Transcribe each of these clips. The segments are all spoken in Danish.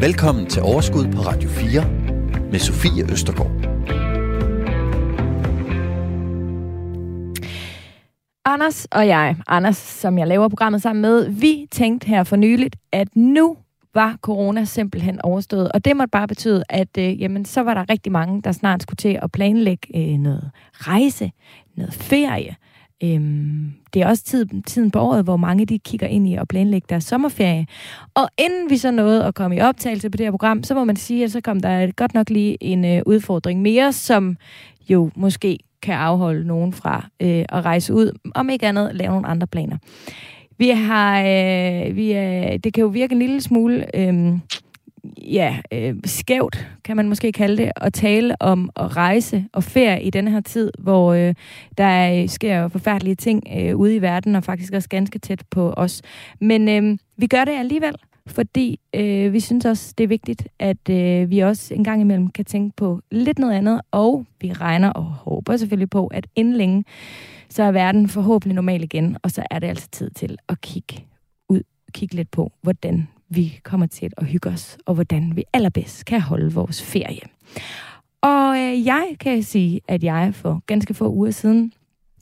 Velkommen til Overskud på Radio 4 med Sofie Østergaard. Anders og jeg, Anders, som jeg laver programmet sammen med, vi tænkte her for nyligt, at nu var corona simpelthen overstået. Og det måtte bare betyde, at øh, jamen, så var der rigtig mange, der snart skulle til at planlægge øh, noget rejse, noget ferie. Øhm, det er også tid, tiden på året, hvor mange de kigger ind i at planlægge deres sommerferie. Og inden vi så nåede at komme i optagelse på det her program, så må man sige, at så kom der godt nok lige en øh, udfordring mere, som jo måske kan afholde nogen fra øh, at rejse ud, om ikke andet lave nogle andre planer. Vi har, øh, vi øh, det kan jo virke en lille smule, øh, ja, øh, skævt, kan man måske kalde det, at tale om at rejse og ferie i denne her tid, hvor øh, der sker forfærdelige ting øh, ude i verden, og faktisk også ganske tæt på os. Men øh, vi gør det alligevel, fordi øh, vi synes også, det er vigtigt, at øh, vi også en gang imellem kan tænke på lidt noget andet, og vi regner og håber selvfølgelig på, at inden længe, så er verden forhåbentlig normal igen, og så er det altså tid til at kigge ud, kigge lidt på, hvordan vi kommer til at hygge os, og hvordan vi allerbedst kan holde vores ferie. Og øh, jeg kan sige, at jeg for ganske få uger siden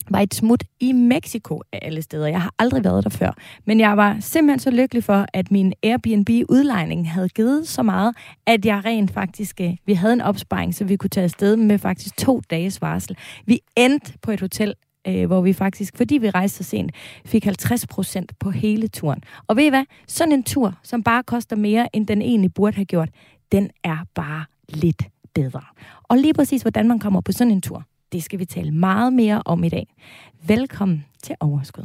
var et smut i Mexico af alle steder. Jeg har aldrig været der før, men jeg var simpelthen så lykkelig for, at min Airbnb-udlejning havde givet så meget, at jeg rent faktisk, øh, vi havde en opsparing, så vi kunne tage afsted med faktisk to dages varsel. Vi endte på et hotel, øh, hvor vi faktisk, fordi vi rejste så sent, fik 50 procent på hele turen. Og ved I hvad? Sådan en tur, som bare koster mere, end den egentlig burde have gjort, den er bare lidt bedre. Og lige præcis, hvordan man kommer på sådan en tur, det skal vi tale meget mere om i dag. Velkommen til Overskud.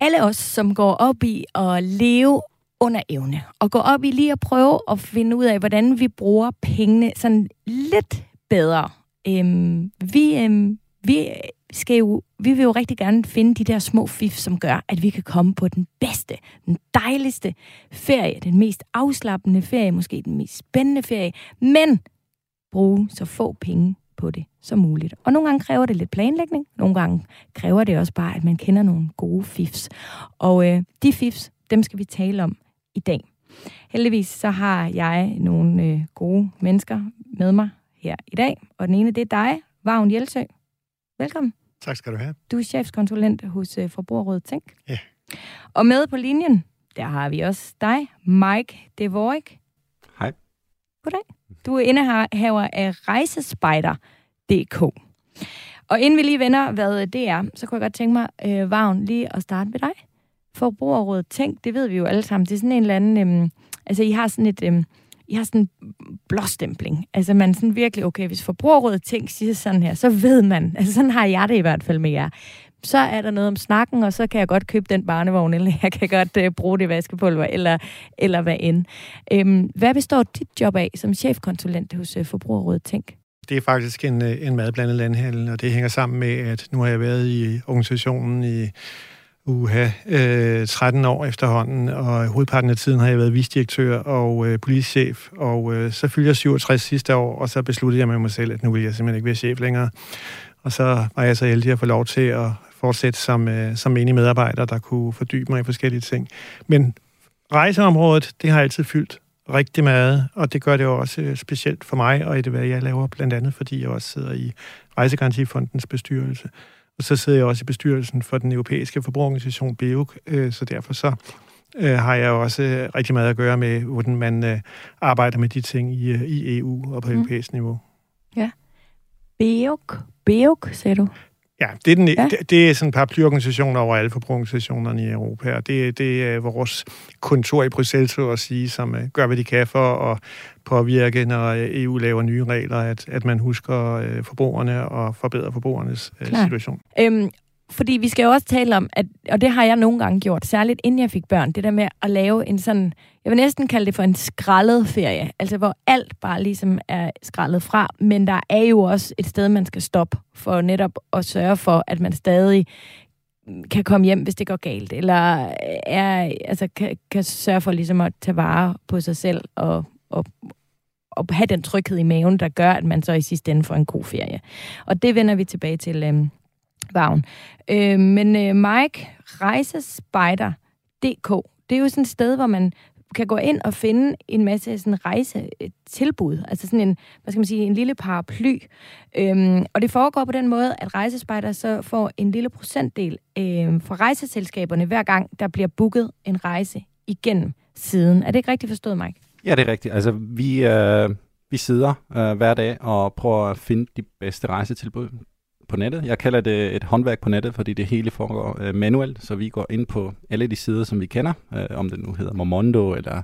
Alle os, som går op i at leve under evne, og gå op i lige at prøve at finde ud af, hvordan vi bruger pengene sådan lidt bedre. Øhm, vi, øhm, vi skal jo, vi vil jo rigtig gerne finde de der små fif, som gør, at vi kan komme på den bedste, den dejligste ferie, den mest afslappende ferie, måske den mest spændende ferie, men bruge så få penge på det som muligt. Og nogle gange kræver det lidt planlægning, nogle gange kræver det også bare, at man kender nogle gode fifs. Og øh, de fifs, dem skal vi tale om i dag. Heldigvis så har jeg nogle øh, gode mennesker med mig her i dag, og den ene det er dig, Vagn Jelsø. Velkommen. Tak skal du have. Du er chefskonsulent hos uh, Forbrugerrådet Tænk. Ja. Og med på linjen, der har vi også dig, Mike Devorik. Hej. Goddag. Du er indehaver af Rejsespejder.dk. Og inden vi lige vender, hvad det er, så kunne jeg godt tænke mig, øh, Vagn, lige at starte med dig. Forbrugerrådet Tænk, det ved vi jo alle sammen. Det er sådan en eller anden... Øhm, altså, I har sådan et... Øhm, i har sådan en blåstempling. Altså man sådan virkelig, okay, hvis forbrugerrådet Tænk siger sådan her, så ved man, altså sådan har jeg det i hvert fald med jer. Så er der noget om snakken, og så kan jeg godt købe den barnevogn, eller jeg kan godt øh, bruge det vaskepulver, eller, eller hvad end. Øhm, hvad består dit job af som chefkonsulent hos øh, Forbrugerrådet Tænk? Det er faktisk en, øh, en madblandet landhandel, og det hænger sammen med, at nu har jeg været i organisationen i uha, øh, 13 år efterhånden, og hovedparten af tiden har jeg været visdirektør og øh, politichef, og øh, så fyldte jeg 67 sidste år, og så besluttede jeg med mig selv, at nu vil jeg simpelthen ikke være chef længere. Og så var jeg så heldig at få lov til at fortsætte som, øh, som menig medarbejder, der kunne fordybe mig i forskellige ting. Men rejseområdet, det har altid fyldt rigtig meget, og det gør det også øh, specielt for mig, og i det, hvad jeg laver, blandt andet fordi jeg også sidder i Rejsegarantifondens bestyrelse. Og så sidder jeg også i bestyrelsen for den europæiske forbrugerorganisation BEUC, øh, så derfor så øh, har jeg også rigtig meget at gøre med, hvordan man øh, arbejder med de ting i, i EU og på mm. europæisk niveau. Ja. BEUC, BEUC, sagde du? Ja, det er, den, ja. Det, det er sådan en paraplyorganisation over alle forbrugerorganisationerne i Europa, og det, det er vores kontor i Bruxelles, så at sige, som uh, gør, hvad de kan for at påvirke, når EU laver nye regler, at, at man husker uh, forbrugerne og forbedrer forbrugernes uh, situation. Øhm, fordi vi skal jo også tale om, at, og det har jeg nogle gange gjort, særligt inden jeg fik børn, det der med at lave en sådan, jeg vil næsten kalde det for en skrællet ferie, altså hvor alt bare ligesom er skrællet fra, men der er jo også et sted, man skal stoppe for netop at sørge for, at man stadig kan komme hjem, hvis det går galt, eller er, altså, kan, kan sørge for ligesom at tage vare på sig selv og, og, og have den tryghed i maven, der gør, at man så i sidste ende får en god ferie. Og det vender vi tilbage til øhm, Vagn. Øh, men øh, Mike, rejsespejder.dk, det er jo sådan et sted, hvor man kan gå ind og finde en masse sådan rejsetilbud, altså sådan en, hvad skal man sige, en lille paraply. Øhm, og det foregår på den måde, at rejsespejder så får en lille procentdel øhm, fra rejseselskaberne, hver gang der bliver booket en rejse igennem siden. Er det ikke rigtigt forstået, Mike? Ja, det er rigtigt. Altså, vi, øh, vi sidder øh, hver dag og prøver at finde de bedste rejsetilbud på nettet. Jeg kalder det et håndværk på nettet, fordi det hele foregår øh, manuelt, så vi går ind på alle de sider, som vi kender, øh, om det nu hedder Momondo, eller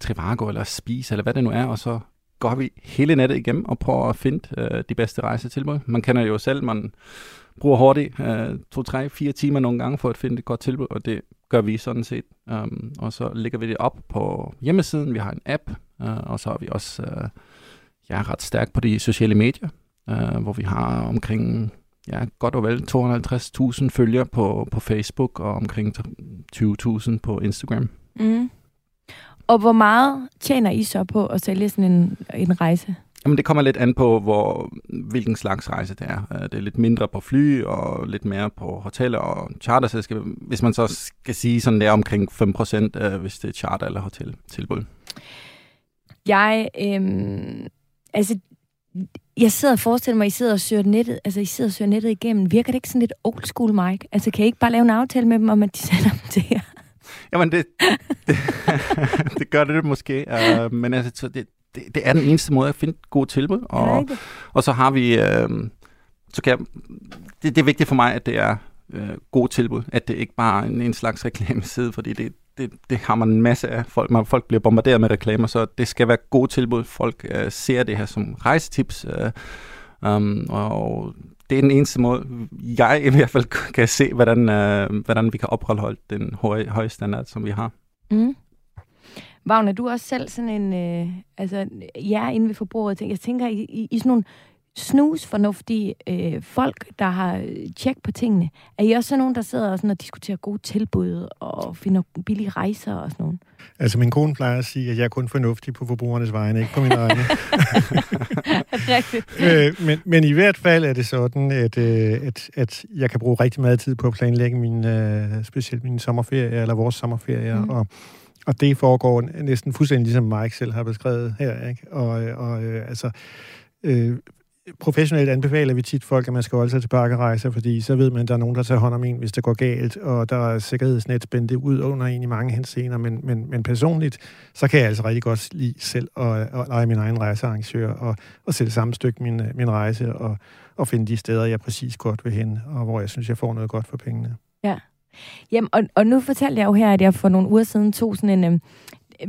Trivago, eller Spis, eller hvad det nu er, og så går vi hele nettet igennem og prøver at finde øh, de bedste rejsetilbud. Man kender jo selv, man bruger hurtigt øh, to, tre, fire timer nogle gange for at finde et godt tilbud, og det gør vi sådan set. Um, og så lægger vi det op på hjemmesiden. Vi har en app, uh, og så er vi også uh, ja, ret stærk på de sociale medier øh, hvor vi har omkring ja, godt og vel 250.000 følgere på, på Facebook og omkring 20.000 på Instagram. Mm. Og hvor meget tjener I så på at sælge sådan en, en rejse? Jamen, det kommer lidt an på, hvor, hvilken slags rejse det er. Øh, det er lidt mindre på fly, og lidt mere på hoteller og charterselskaber. Hvis man så skal sige sådan, det er omkring 5%, øh, hvis det er charter- eller hoteltilbud. Jeg, øhm, altså, jeg sidder og forestiller mig, at I sidder og søger nettet, altså I sidder og søger nettet igennem. Virker det ikke sådan lidt old school, Mike? Altså kan I ikke bare lave en aftale med dem om, at de sender dem til jer? Jamen det, det, det gør det måske, uh, men altså, det, det, det er den eneste måde at finde gode tilbud. Og, og så har vi, uh, så kan jeg, det, det er vigtigt for mig, at det er uh, gode tilbud, at det ikke bare er en, en slags reklameside, fordi det, det, det har man en masse af. Folk, man, folk bliver bombarderet med reklamer, så det skal være gode tilbud. Folk øh, ser det her som rejsetips, øh, um, og det er den eneste måde, jeg i hvert fald kan se, hvordan, øh, hvordan vi kan opretholde den høje, høje standard, som vi har. Mm. Vagn, du også selv sådan en, øh, altså, jeg er inde ved forbruget, jeg tænker, i, i, i sådan nogle snusfornuftige øh, folk, der har tjek på tingene. Er I også sådan nogen, der sidder og, sådan og diskuterer gode tilbud og finder billige rejser og sådan noget? Altså, min kone plejer at sige, at jeg er kun fornuftig på forbrugernes vegne, ikke på mine egne. Øh, men, men i hvert fald er det sådan, at, øh, at, at jeg kan bruge rigtig meget tid på at planlægge min, øh, specielt mine sommerferier, eller vores sommerferier, mm. og og det foregår næsten fuldstændig ligesom Mike selv har beskrevet her. Ikke? Og, og øh, altså, øh, professionelt anbefaler vi tit folk, at man skal holde sig til pakkerejser, fordi så ved man, at der er nogen, der tager hånd om en, hvis det går galt, og der er sikkerhedsnet spændt ud under en i mange henseender, men, men, men personligt, så kan jeg altså rigtig godt lide selv at, at lege min egen rejsearrangør, og, og selv sammenstykke min, min rejse, og, og finde de steder, jeg præcis godt vil hen, og hvor jeg synes, jeg får noget godt for pengene. Ja. Jamen, og, og nu fortalte jeg jo her, at jeg for nogle uger siden tog sådan en, øhm,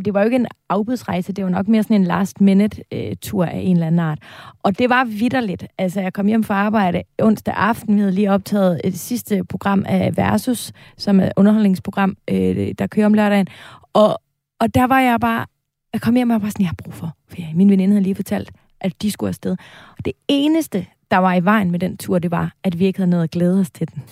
det var jo ikke en afbudsrejse, det var nok mere sådan en last-minute-tur øh, af en eller anden art. Og det var vidderligt. Altså, jeg kom hjem fra arbejde onsdag aften, vi havde lige optaget øh, et sidste program af Versus, som er et underholdningsprogram, øh, der kører om lørdagen. Og, og der var jeg bare, jeg kom hjem og var sådan, jeg har brug for ferie. Min veninde havde lige fortalt, at de skulle afsted. Og det eneste, der var i vejen med den tur, det var, at vi ikke havde noget at glæde os til den.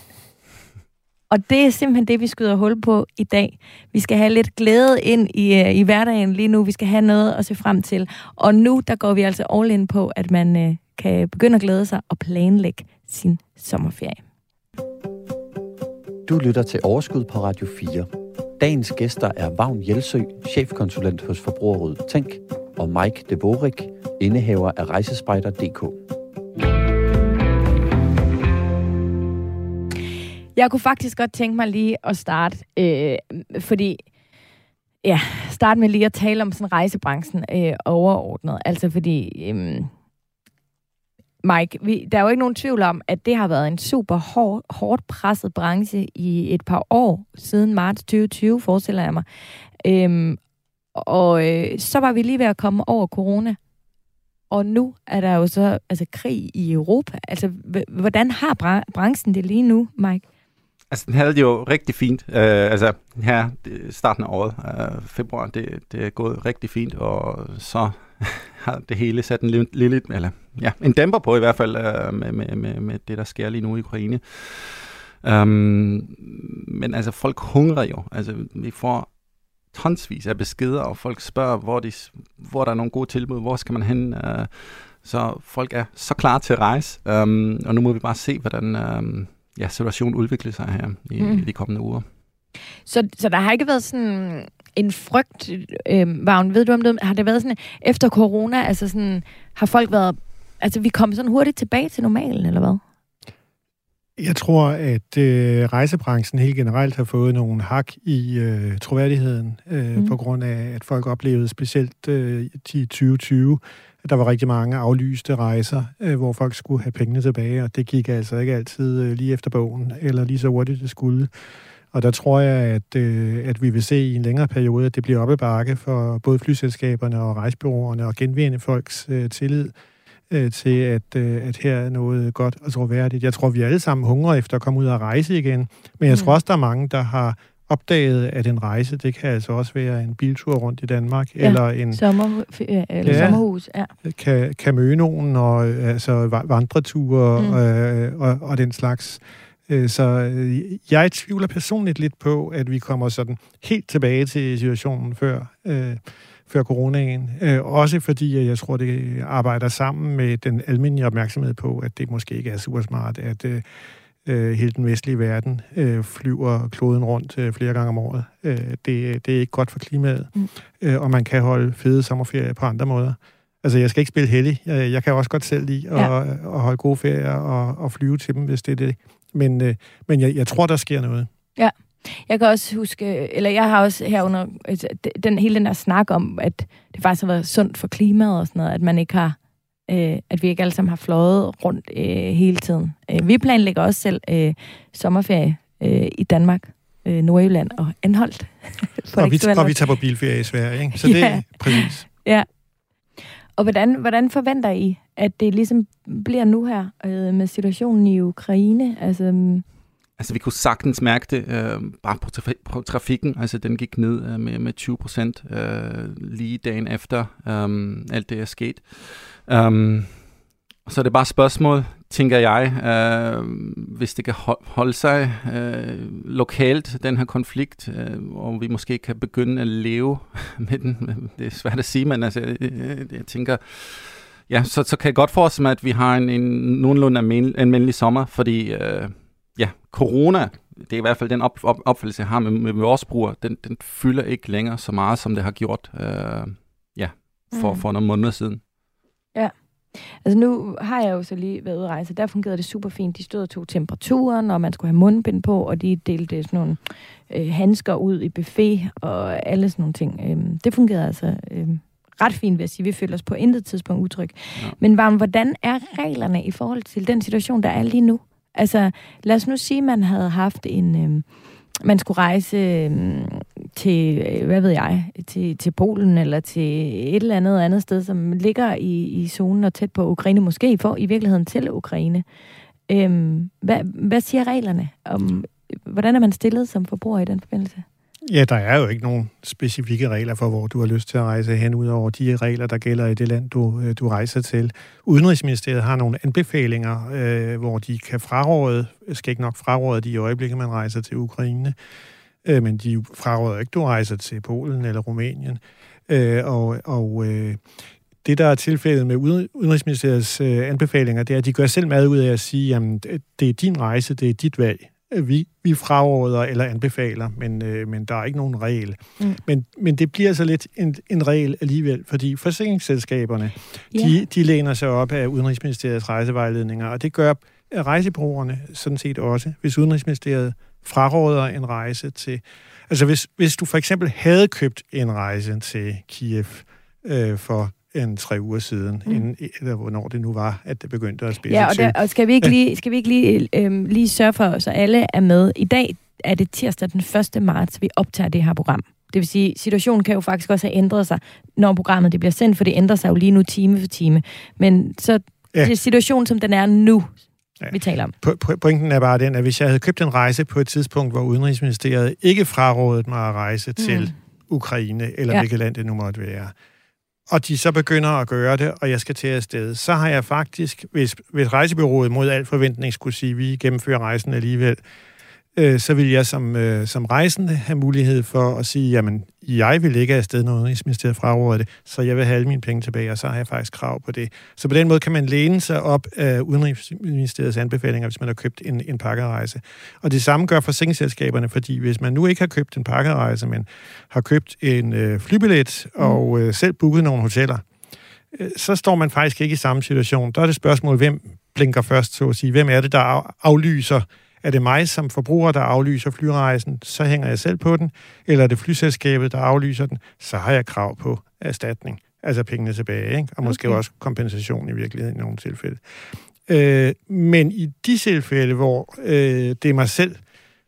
Og det er simpelthen det, vi skyder hul på i dag. Vi skal have lidt glæde ind i, øh, i hverdagen lige nu. Vi skal have noget at se frem til. Og nu, der går vi altså all in på, at man øh, kan begynde at glæde sig og planlægge sin sommerferie. Du lytter til Overskud på Radio 4. Dagens gæster er Vagn Jelsø, chefkonsulent hos Forbrugerrådet Tænk, og Mike De Borik, indehaver af Rejsespejder.dk. Jeg kunne faktisk godt tænke mig lige at starte, øh, fordi ja, starte med lige at tale om sådan rejsebranchen øh, overordnet. Altså fordi, øh, Mike, vi, der er jo ikke nogen tvivl om, at det har været en super hård, hårdt presset branche i et par år siden marts 2020, forestiller jeg mig. Øh, og øh, så var vi lige ved at komme over corona. Og nu er der jo så altså, krig i Europa. Altså, hvordan har branchen det lige nu, Mike? Altså, den havde det jo rigtig fint. Uh, altså, her starten af året, uh, februar, det, det er gået rigtig fint, og så har det hele sat en lille, lille eller ja, en dæmper på i hvert fald uh, med, med, med, med det, der sker lige nu i Ukraine. Um, men altså, folk hungrer jo. Altså, vi får tonsvis af beskeder, og folk spørger, hvor, de, hvor der er nogle gode tilbud, hvor skal man hen? Uh, Så folk er så klar til at rejse, um, og nu må vi bare se, hvordan um, ja, situationen udvikler sig her i, mm. i de kommende uger. Så, så der har ikke været sådan en frygt, øh, Vagn, ved du om det? Har det været sådan, efter corona, altså sådan, har folk været, altså vi kommet sådan hurtigt tilbage til normalen, eller hvad? Jeg tror, at øh, rejsebranchen helt generelt har fået nogle hak i øh, troværdigheden, øh, mm. på grund af, at folk oplevede specielt øh, i 2020, at der var rigtig mange aflyste rejser, øh, hvor folk skulle have pengene tilbage, og det gik altså ikke altid øh, lige efter bogen, eller lige så hurtigt det skulle. Og der tror jeg, at, øh, at vi vil se i en længere periode, at det bliver oppe bakke for både flyselskaberne og rejsebyråerne og genvinde folks øh, tillid øh, til, at, øh, at her er noget godt og troværdigt. Jeg tror, vi alle sammen hungrer efter at komme ud og rejse igen, men jeg mm. tror også, der er mange, der har opdaget, at en rejse, det kan altså også være en biltur rundt i Danmark, ja, eller en sommer, eller ja, sommerhus, ja. Kan, kan møde nogen, og altså vandreture mm. øh, og, og den slags. Øh, så øh, jeg tvivler personligt lidt på, at vi kommer sådan helt tilbage til situationen før, øh, før coronaen. Øh, også fordi jeg tror, det arbejder sammen med den almindelige opmærksomhed på, at det måske ikke er super smart, at øh, øh, hele den vestlige verden øh, flyver kloden rundt øh, flere gange om året. Øh, det, det er ikke godt for klimaet, mm. øh, og man kan holde fede sommerferier på andre måder. Altså, jeg skal ikke spille heldig. Jeg, jeg kan også godt selv lide at, ja. at holde gode ferier og, og flyve til dem, hvis det er det, men, øh, men jeg, jeg tror, der sker noget. Ja. Jeg kan også huske, eller jeg har også herunder, altså, den, hele den der snak om, at det faktisk har været sundt for klimaet og sådan noget, at man ikke har, øh, at vi ikke alle sammen har fløjet rundt øh, hele tiden. Øh, vi planlægger også selv øh, sommerferie øh, i Danmark, øh, Nordjylland og Anholdt. og, vi, og vi tager på bilferie i Sverige, ikke? Så det ja. er præcis. Ja. Og hvordan, hvordan forventer I, at det ligesom bliver nu her øh, med situationen i Ukraine? Altså, mm, altså vi kunne sagtens mærke det øh, bare på, traf- på trafikken. Altså den gik ned øh, med, med 20 procent øh, lige dagen efter øh, alt det er sket. Um, så er det bare et spørgsmål, tænker jeg, øh, hvis det kan holde sig øh, lokalt, den her konflikt, øh, og vi måske kan begynde at leve med den. Det er svært at sige, men altså, jeg, jeg tænker, ja, så, så kan jeg godt forestille mig, at vi har en, en nogenlunde almindelig sommer, fordi øh, ja, corona, det er i hvert fald den op, op, opfattelse, jeg har med, med vores bruger, den, den fylder ikke længere så meget, som det har gjort øh, ja, for, mm. for nogle måneder siden. Altså nu har jeg jo så lige været ude at rejse, der fungerede det super fint. De stod og tog temperaturen, og man skulle have mundbind på, og de delte sådan nogle øh, handsker ud i buffet og alle sådan nogle ting. Øhm, det fungerede altså øhm, ret fint, vil jeg sige. Vi føler os på intet tidspunkt utryg. Ja. Men Varm, hvordan er reglerne i forhold til den situation, der er lige nu? Altså, lad os nu sige, at man havde haft en... Øh, man skulle rejse øh, til, øh, hvad ved jeg, til, til Polen eller til et eller andet andet sted, som ligger i, i zonen og tæt på Ukraine, måske for i virkeligheden til Ukraine. Øhm, hvad, hvad siger reglerne om, hvordan er man stillet som forbruger i den forbindelse? Ja, der er jo ikke nogen specifikke regler for, hvor du har lyst til at rejse hen, ud over de regler, der gælder i det land, du, øh, du rejser til. Udenrigsministeriet har nogle anbefalinger, øh, hvor de kan fraråde, skal ikke nok fraråde de i øjeblikket, man rejser til Ukraine, øh, men de fraråder ikke, du rejser til Polen eller Rumænien. Øh, og og øh, det, der er tilfældet med Udenrigsministeriets øh, anbefalinger, det er, at de gør selv meget ud af at sige, at det er din rejse, det er dit valg. Vi, vi fraråder eller anbefaler, men, øh, men der er ikke nogen regel. Mm. Men, men det bliver så lidt en, en regel alligevel, fordi forsikringsselskaberne, yeah. de, de læner sig op af Udenrigsministeriets rejsevejledninger, og det gør rejsebrugerne sådan set også, hvis Udenrigsministeriet fraråder en rejse til... Altså hvis, hvis du for eksempel havde købt en rejse til Kiev øh, for en tre uger siden, mm. inden, eller hvornår det nu var, at det begyndte at spille Ja, og, der, og skal vi ikke lige, skal vi ikke lige, øhm, lige sørge for, så alle er med. I dag er det tirsdag den 1. marts, vi optager det her program. Det vil sige, situationen kan jo faktisk også have ændret sig, når programmet det bliver sendt, for det ændrer sig jo lige nu time for time. Men så ja. det er situationen, som den er nu, ja. vi taler om. Pointen er bare den, at hvis jeg havde købt en rejse på et tidspunkt, hvor Udenrigsministeriet ikke frarådede mig at rejse mm. til Ukraine, eller ja. hvilket land det nu måtte være, og de så begynder at gøre det, og jeg skal til afsted, så har jeg faktisk, hvis, hvis rejsebyrådet mod al forventning skulle sige, at vi gennemfører rejsen alligevel, øh, så vil jeg som, øh, som rejsende have mulighed for at sige, jamen, jeg vil ikke afsted, når Udenrigsministeriet fraråder det, så jeg vil have alle mine penge tilbage, og så har jeg faktisk krav på det. Så på den måde kan man læne sig op af Udenrigsministeriets anbefalinger, hvis man har købt en, en pakkerejse. Og det samme gør forsikringsselskaberne, fordi hvis man nu ikke har købt en pakkerejse, men har købt en øh, flybillet og øh, selv booket nogle hoteller, øh, så står man faktisk ikke i samme situation. Der er det spørgsmål, hvem blinker først, så at sige. Hvem er det, der aflyser er det mig som forbruger, der aflyser flyrejsen, så hænger jeg selv på den, eller er det flyselskabet, der aflyser den, så har jeg krav på erstatning, altså pengene tilbage, ikke? og måske okay. også kompensation i virkeligheden i nogle tilfælde. Øh, men i de tilfælde, hvor øh, det er mig selv,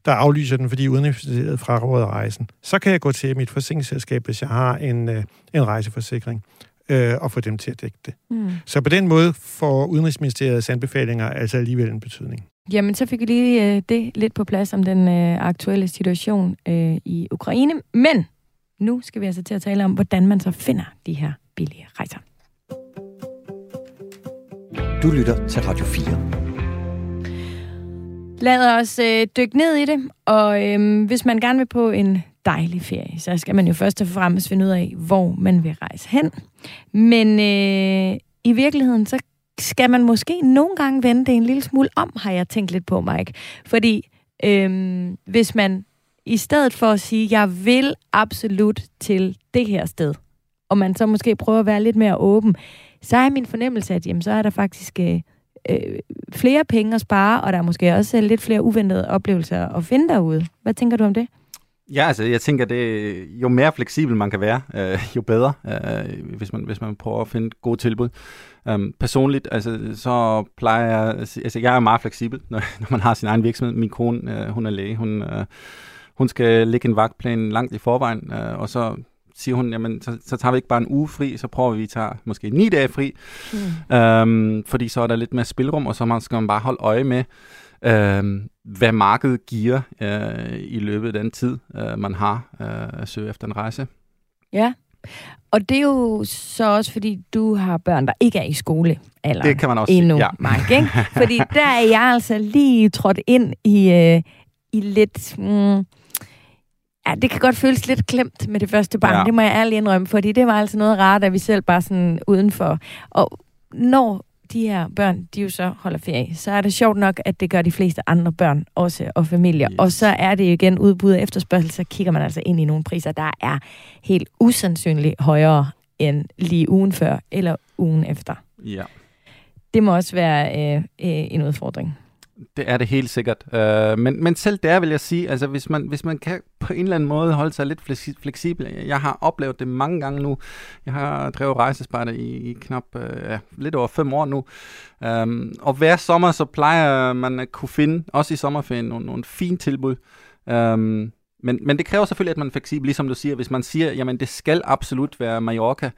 der aflyser den, fordi udenrigsministeriet fraråder rejsen, så kan jeg gå til mit forsikringsselskab, hvis jeg har en, øh, en rejseforsikring, øh, og få dem til at dække det. Mm. Så på den måde får Udenrigsministeriets anbefalinger altså alligevel en betydning. Jamen, så fik vi lige øh, det lidt på plads om den øh, aktuelle situation øh, i Ukraine. Men nu skal vi altså til at tale om, hvordan man så finder de her billige rejser. Du lytter til Radio 4. Lad os øh, dykke ned i det, og øh, hvis man gerne vil på en dejlig ferie, så skal man jo først og fremmest finde ud af, hvor man vil rejse hen. Men øh, i virkeligheden, så skal man måske nogle gange vende det en lille smule om, har jeg tænkt lidt på, Mike. Fordi øh, hvis man i stedet for at sige, jeg vil absolut til det her sted, og man så måske prøver at være lidt mere åben, så er min fornemmelse, at jamen, så er der faktisk øh, øh, flere penge at spare, og der er måske også lidt flere uventede oplevelser at finde derude. Hvad tænker du om det? Ja, altså jeg tænker, det jo mere fleksibel man kan være, øh, jo bedre, øh, hvis, man, hvis man prøver at finde gode tilbud. Um, personligt, altså, så plejer jeg, altså jeg er meget fleksibel, når, når man har sin egen virksomhed. Min kone, øh, hun er læge, hun, øh, hun skal lægge en vagtplan langt i forvejen, øh, og så siger hun, jamen, så, så tager vi ikke bare en uge fri, så prøver vi at tage måske ni dage fri, mm. um, fordi så er der lidt mere spilrum, og så man skal man bare holde øje med, uh, hvad markedet giver uh, i løbet af den tid, uh, man har uh, at søge efter en rejse. Ja, og det er jo så også, fordi du har børn, der ikke er i skole. Eller det kan man også endnu, sige, ja. Mike, ikke? Fordi der er jeg altså lige trådt ind i, øh, i lidt... Mm, Ja, det kan godt føles lidt klemt med det første barn, ja. det må jeg ærligt indrømme, fordi det var altså noget rart, at vi selv bare sådan udenfor. Og når de her børn, de jo så holder ferie, så er det sjovt nok, at det gør de fleste andre børn også, og familier. Yes. Og så er det igen udbud og efterspørgsel, så kigger man altså ind i nogle priser, der er helt usandsynligt højere end lige ugen før eller ugen efter. Ja. Det må også være øh, øh, en udfordring. Det er det helt sikkert. Øh, men, men selv der vil jeg sige, altså hvis man, hvis man kan på en eller anden måde holde sig lidt fleksibel. Jeg har oplevet det mange gange nu. Jeg har drevet rejsespejder i, i knap øh, ja, lidt over fem år nu. Um, og hver sommer så plejer man at kunne finde, også i sommerferien, nogle, nogle fine tilbud. Um, men, men det kræver selvfølgelig, at man er fleksibel, ligesom du siger. Hvis man siger, jamen det skal absolut være Mallorca,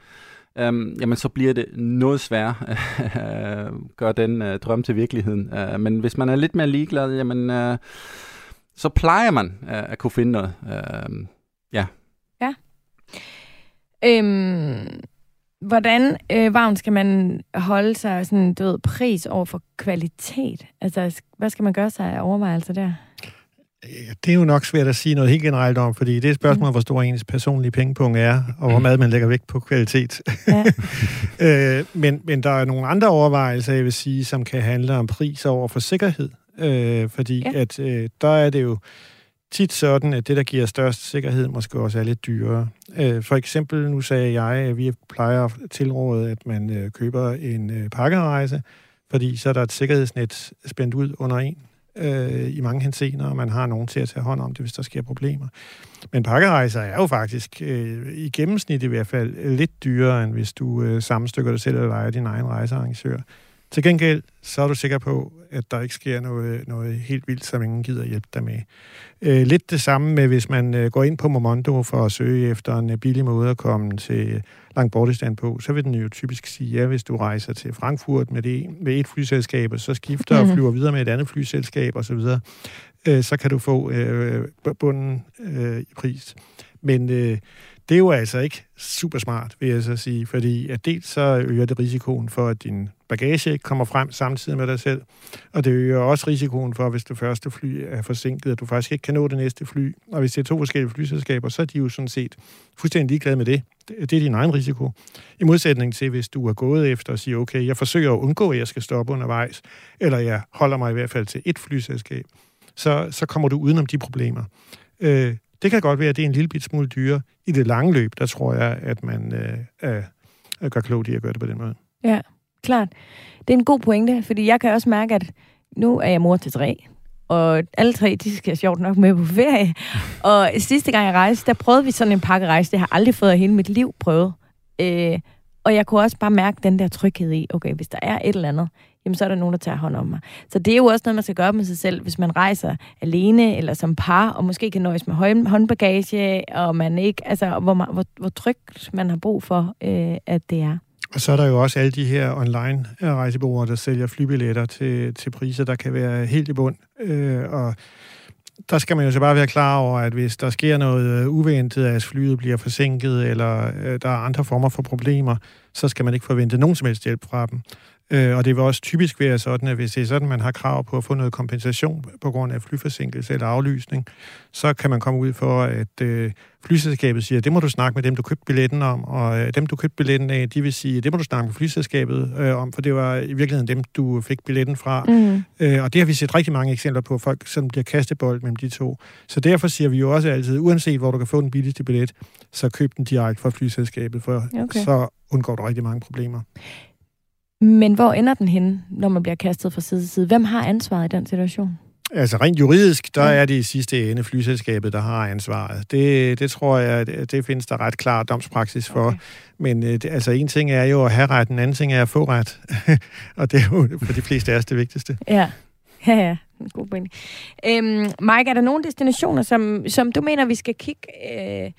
øhm, jamen så bliver det noget sværere at øh, gøre den øh, drøm til virkeligheden. Øh, men hvis man er lidt mere ligeglad, jamen øh, så plejer man øh, at kunne finde noget. Øh, ja. Ja. Øhm, hvordan øh, varmt skal man holde sig sådan, du ved, pris over for kvalitet? Altså, hvad skal man gøre sig af overvejelser der? Det er jo nok svært at sige noget helt generelt om, fordi det er et spørgsmål, mm. hvor stor ens personlige pengepunkt er, og hvor meget man lægger vægt på kvalitet. Ja. øh, men, men der er nogle andre overvejelser, jeg vil sige, som kan handle om pris over for sikkerhed. Øh, fordi ja. at øh, der er det jo tit sådan, at det, der giver størst sikkerhed, måske også er lidt dyrere. Øh, for eksempel, nu sagde jeg, at vi plejer at tilråde, at man øh, køber en øh, pakkerejse, fordi så er der et sikkerhedsnet spændt ud under en øh, i mange hensener, og man har nogen til at tage hånd om det, hvis der sker problemer. Men pakkerejser er jo faktisk øh, i gennemsnit i hvert fald lidt dyrere, end hvis du øh, sammenstykker dig selv eller leger din egen rejsearrangør. Til gengæld, så er du sikker på, at der ikke sker noget, noget helt vildt, som ingen gider hjælpe dig med. Øh, lidt det samme med, hvis man øh, går ind på Momondo for at søge efter en øh, billig måde at komme til langt bortestand på, så vil den jo typisk sige, ja, hvis du rejser til Frankfurt med, det, med et flyselskab, og så skifter mm-hmm. og flyver videre med et andet flyselskab osv., øh, så kan du få øh, bunden øh, i pris. Men øh, det er jo altså ikke super smart, vil jeg så sige, fordi at dels så øger det risikoen for, at din bagage ikke kommer frem samtidig med dig selv, og det øger også risikoen for, hvis det første fly er forsinket, at du faktisk ikke kan nå det næste fly. Og hvis det er to forskellige flyselskaber, så er de jo sådan set fuldstændig ligeglade med det. Det er din egen risiko. I modsætning til, hvis du er gået efter og siger, okay, jeg forsøger at undgå, at jeg skal stoppe undervejs, eller jeg holder mig i hvert fald til et flyselskab, så, så kommer du udenom de problemer. Øh, det kan godt være, at det er en lille bit smule dyre. I det lange løb, der tror jeg, at man øh, øh, gør klogt i at gøre det på den måde. Ja, klart. Det er en god pointe, fordi jeg kan også mærke, at nu er jeg mor til tre, og alle tre, de skal sjovt nok med på ferie. Og sidste gang jeg rejste, der prøvede vi sådan en pakkerejse. Det har jeg aldrig fået af hele mit liv prøvet. Øh, og jeg kunne også bare mærke den der tryghed i, okay, hvis der er et eller andet, jamen så er der nogen, der tager hånd om mig. Så det er jo også noget, man skal gøre med sig selv, hvis man rejser alene eller som par, og måske kan nøjes med håndbagage, og man ikke, altså, hvor, hvor, hvor trygt man har brug for, øh, at det er. Og så er der jo også alle de her online øh, rejsebureauer, der sælger flybilletter til, til priser, der kan være helt i bund. Øh, og der skal man jo så bare være klar over, at hvis der sker noget øh, uventet, at flyet bliver forsinket, eller øh, der er andre former for problemer, så skal man ikke forvente nogen som helst hjælp fra dem. Øh, og det vil også typisk være sådan, at hvis det er sådan, man har krav på at få noget kompensation på grund af flyforsinkelse eller aflysning, så kan man komme ud for, at øh, flyselskabet siger, det må du snakke med dem, du købte billetten om, og øh, dem, du købte billetten af, de vil sige, det må du snakke med flyselskabet øh, om, for det var i virkeligheden dem, du fik billetten fra. Mm. Øh, og det har vi set rigtig mange eksempler på, folk som bliver kastebold mellem de to. Så derfor siger vi jo også altid, uanset hvor du kan få den billigste billet, så køb den direkte fra flyselskabet, for okay. så undgår du rigtig mange problemer. Men hvor ender den henne, når man bliver kastet fra side til side? Hvem har ansvaret i den situation? Altså rent juridisk, der er det i sidste ende flyselskabet, der har ansvaret. Det, det tror jeg, det, det findes der ret klar domspraksis for. Okay. Men øh, det, altså en ting er jo at have ret, en anden ting er at få ret. og det er jo for de fleste af os det vigtigste. Ja, ja, ja. God pointe. Øhm, Mike, er der nogle destinationer, som, som du mener, vi skal kigge... Øh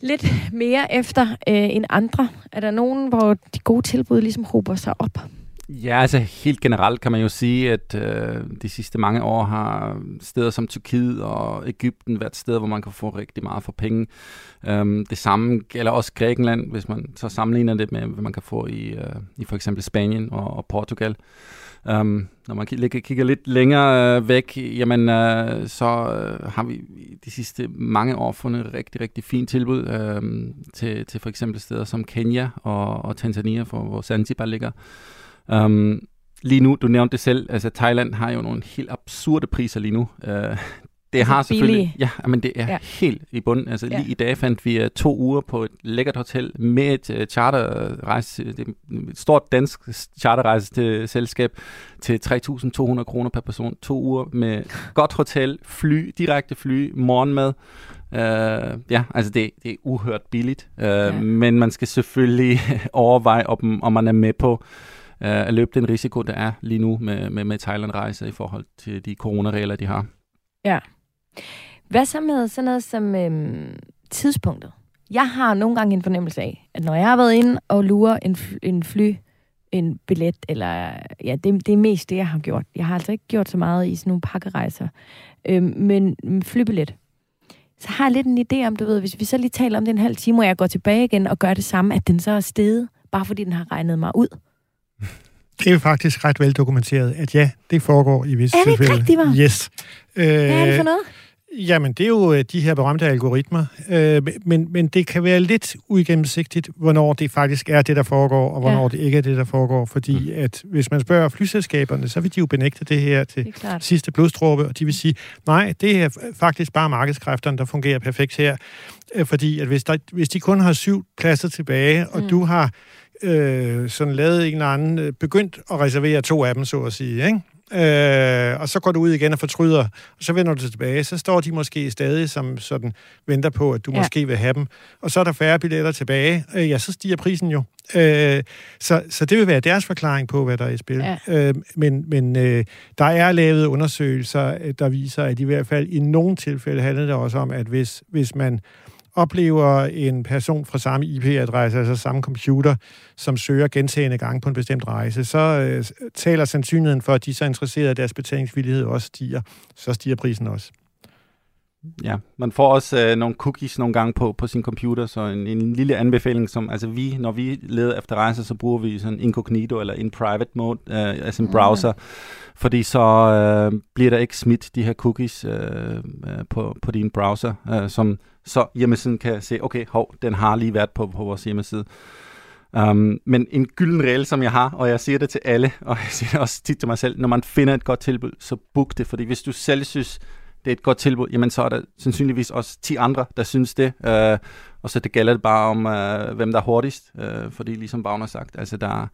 lidt mere efter øh, end andre? Er der nogen, hvor de gode tilbud ligesom hober sig op? Ja, altså helt generelt kan man jo sige, at øh, de sidste mange år har steder som Tyrkiet og Ægypten været steder, hvor man kan få rigtig meget for penge. Øhm, det samme gælder også Grækenland, hvis man så sammenligner det med, hvad man kan få i, øh, i for eksempel Spanien og, og Portugal. Um, når man kigger lidt længere øh, væk, jamen uh, så øh, har vi de sidste mange år fundet et rigtig, rigtig fint tilbud uh, til, til for eksempel steder som Kenya og, og Tanzania, for hvor Zanzibar ligger. Um, lige nu, du nævnte det selv, altså Thailand har jo nogle helt absurde priser lige nu. Uh, det har selvfølgelig... Ja, men det er ja. helt i bunden. Altså ja. lige i dag fandt vi uh, to uger på et lækkert hotel med et uh, charterrejse, det et stort dansk charterrejse til selskab til 3.200 kroner per person. To uger med godt hotel, fly, direkte fly, morgenmad. Uh, ja, altså det, det er uhørt billigt, uh, ja. men man skal selvfølgelig overveje, om, om man er med på uh, at løbe den risiko, der er lige nu med, med, med Thailand-rejser i forhold til de coronaregler, de har. Ja. Hvad så med sådan noget som øhm, tidspunktet? Jeg har nogle gange en fornemmelse af, at når jeg har været inde og lurer en, fly, en fly, en billet, eller ja, det, det er mest det, jeg har gjort. Jeg har altså ikke gjort så meget i sådan nogle pakkerejser. Øhm, men flybillet, så har jeg lidt en idé om, du ved, hvis vi så lige taler om den halv time, og jeg går tilbage igen og gør det samme, at den så er steget, bare fordi den har regnet mig ud. Det er faktisk ret vel dokumenteret, at ja, det foregår i visse tilfælde. Er det tilfælde. rigtigt, Yes. Hvad er det for noget? Jamen, det er jo øh, de her berømte algoritmer, øh, men, men det kan være lidt uigennemsigtigt, hvornår det faktisk er det, der foregår, og hvornår ja. det ikke er det, der foregår, fordi mm. at hvis man spørger flyselskaberne, så vil de jo benægte det her til det sidste blodstråbe, og de vil sige, nej, det er faktisk bare markedskræfterne, der fungerer perfekt her, øh, fordi at hvis, der, hvis de kun har syv pladser tilbage, og mm. du har øh, sådan lavet en eller anden, begyndt at reservere to af dem, så at sige, ikke? øh, og så går du ud igen og fortryder, og så vender du tilbage, så står de måske stadig som sådan venter på, at du ja. måske vil have dem, og så er der færre billetter tilbage, øh, ja, så stiger prisen jo. Øh, så, så det vil være deres forklaring på, hvad der er i spil. Ja. Øh, men men øh, der er lavet undersøgelser, der viser, at i hvert fald i nogle tilfælde handler det også om, at hvis, hvis man oplever en person fra samme IP-adresse, altså samme computer, som søger gentagende gange på en bestemt rejse, så øh, taler sandsynligheden for, at de så er interesserede, at deres betalingsvillighed også stiger. Så stiger prisen også. ja, man får også øh, nogle cookies nogle gange på, på sin computer, så en, en lille anbefaling, som altså vi, når vi leder efter rejser, så bruger vi sådan incognito eller in private mode, øh, altså en mm. browser, fordi så øh, bliver der ikke smidt de her cookies øh, øh, på, på din browser, øh, som så hjemmesiden kan se, okay, hov, den har lige været på, på vores hjemmeside. Um, men en gylden regel, som jeg har, og jeg siger det til alle, og jeg siger det også tit til mig selv, når man finder et godt tilbud, så book det, fordi hvis du selv synes, det er et godt tilbud, jamen så er der sandsynligvis også 10 andre, der synes det. Uh, og så det gælder det bare om, uh, hvem der er hurtigst, uh, fordi ligesom Bagner har sagt, altså der,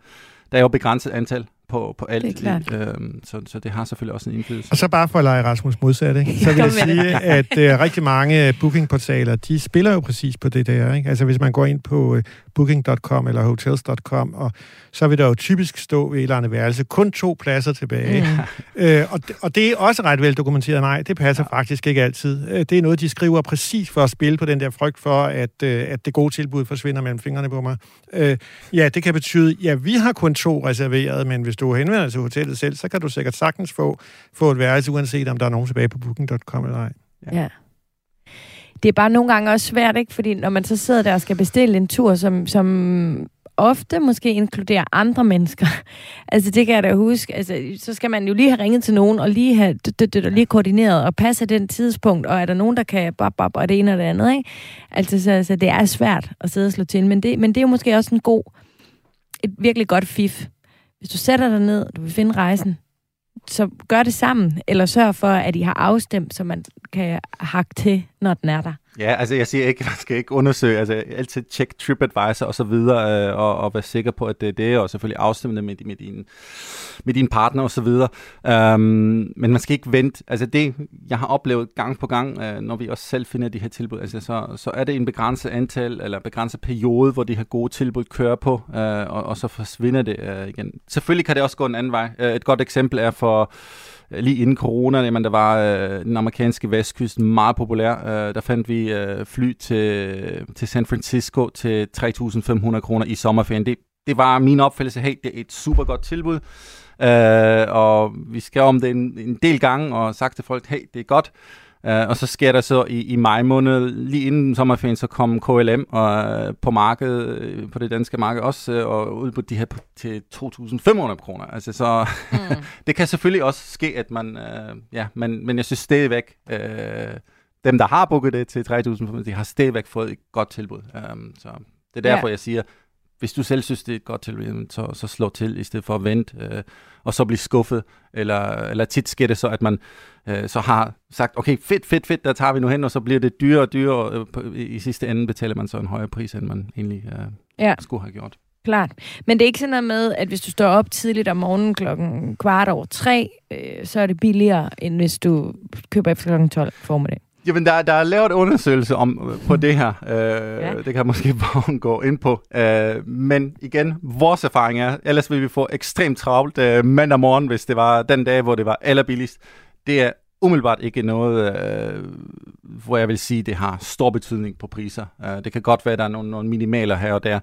der er jo begrænset antal på, på alt. Det er klart. Øhm, så, så det har selvfølgelig også en indflydelse. Og så bare for at lege Rasmus modsat, ikke? så vil jeg sige, at uh, rigtig mange bookingportaler, de spiller jo præcis på det der. Ikke? Altså hvis man går ind på uh, booking.com eller hotels.com, og så vil der jo typisk stå ved et eller andet værelse kun to pladser tilbage. Mm. Uh, og, og det er også ret vel dokumenteret. Nej, det passer ja. faktisk ikke altid. Uh, det er noget, de skriver præcis for at spille på den der frygt for, at, uh, at det gode tilbud forsvinder mellem fingrene på mig. Uh, ja, det kan betyde, ja, vi har kun to reserveret, men hvis du henvender dig til hotellet selv, så kan du sikkert sagtens få, få et værelse, uanset om der er nogen tilbage på booking.com eller ej. Ja. ja. Det er bare nogle gange også svært, ikke? Fordi når man så sidder der og skal bestille en tur, som, som ofte måske inkluderer andre mennesker. altså det kan jeg da huske. Altså, så skal man jo lige have ringet til nogen, og lige have det, lige koordineret, og passe den tidspunkt, og er der nogen, der kan bop, bop, og det ene og det andet, ikke? Altså, så, så det er svært at sidde og slå til, men det, men det er jo måske også en god, et virkelig godt fif. Hvis du sætter dig ned, du vil finde rejsen, så gør det sammen, eller sørg for, at I har afstemt, så man kan hakke til, når den er der. Ja, altså jeg siger ikke, man skal ikke undersøge, altså altid tjek TripAdvisor og så videre, øh, og, og være sikker på, at det er det, og selvfølgelig afstemme det med, med, din, med din partner og så videre. Um, men man skal ikke vente, altså det, jeg har oplevet gang på gang, øh, når vi også selv finder de her tilbud, altså så, så er det en begrænset antal, eller begrænset periode, hvor de her gode tilbud kører på, øh, og, og så forsvinder det øh, igen. Selvfølgelig kan det også gå en anden vej. Øh, et godt eksempel er for Øh, lige inden corona, jamen, der var øh, den amerikanske vestkyst meget populær. Øh, der fandt vi øh, fly til, til San Francisco til 3.500 kroner i sommerferien. Det, det var min opfattelse, hey, det er et super godt tilbud. Øh, og vi skrev om det en, en del gange og sagt til folk, hey, det er godt. Uh, og så sker der så i, i maj måned, lige inden sommerferien, så kom KLM og, uh, på markedet, uh, på det danske marked også, uh, og ud på de her på, til 2.500 kroner. Altså, så mm. det kan selvfølgelig også ske, at man, uh, ja, men, men jeg synes stadigvæk, uh, dem der har booket det til 3.500, de har stadigvæk fået et godt tilbud. Um, så det er derfor, ja. jeg siger, hvis du selv synes, det er et godt tilbud, så, så slå til, i stedet for at vente, øh, og så blive skuffet. Eller, eller tit sker det så, at man øh, så har sagt, okay, fedt, fedt, fedt, der tager vi nu hen, og så bliver det dyrere og dyrere, og øh, i sidste ende betaler man så en højere pris, end man egentlig øh, ja. skulle have gjort. Klart. Men det er ikke sådan noget med, at hvis du står op tidligt om morgenen klokken kvart over tre, øh, så er det billigere, end hvis du køber efter klokken 12 formiddag. Jamen, der, der er lavet undersøgelse om, på det her. Øh, ja. Det kan jeg måske bare gå ind på. Øh, men igen, vores erfaring er, ellers vil vi få ekstremt travlt øh, mandag morgen, hvis det var den dag, hvor det var allerbilligst. Det er umiddelbart ikke noget, øh, hvor jeg vil sige, det har stor betydning på priser. Øh, det kan godt være, at der er nogle, nogle minimaler her og der,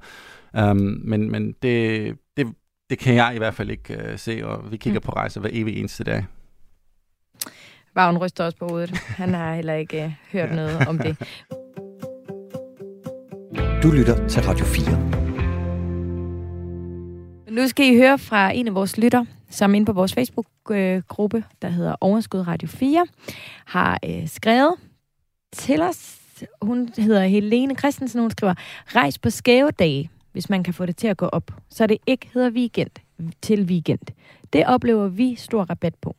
um, men, men det, det, det kan jeg i hvert fald ikke uh, se, og vi kigger mm. på rejser hver evig eneste dag. Vagn ryster også på hovedet. Han har heller ikke uh, hørt ja. noget om det. Du lytter til Radio 4. Nu skal I høre fra en af vores lytter, som inde på vores Facebook-gruppe, der hedder Overskud Radio 4, har øh, skrevet til os. Hun hedder Helene Christensen, hun skriver, rejs på skæve dage, hvis man kan få det til at gå op, så det ikke hedder weekend til weekend. Det oplever vi stor rabat på.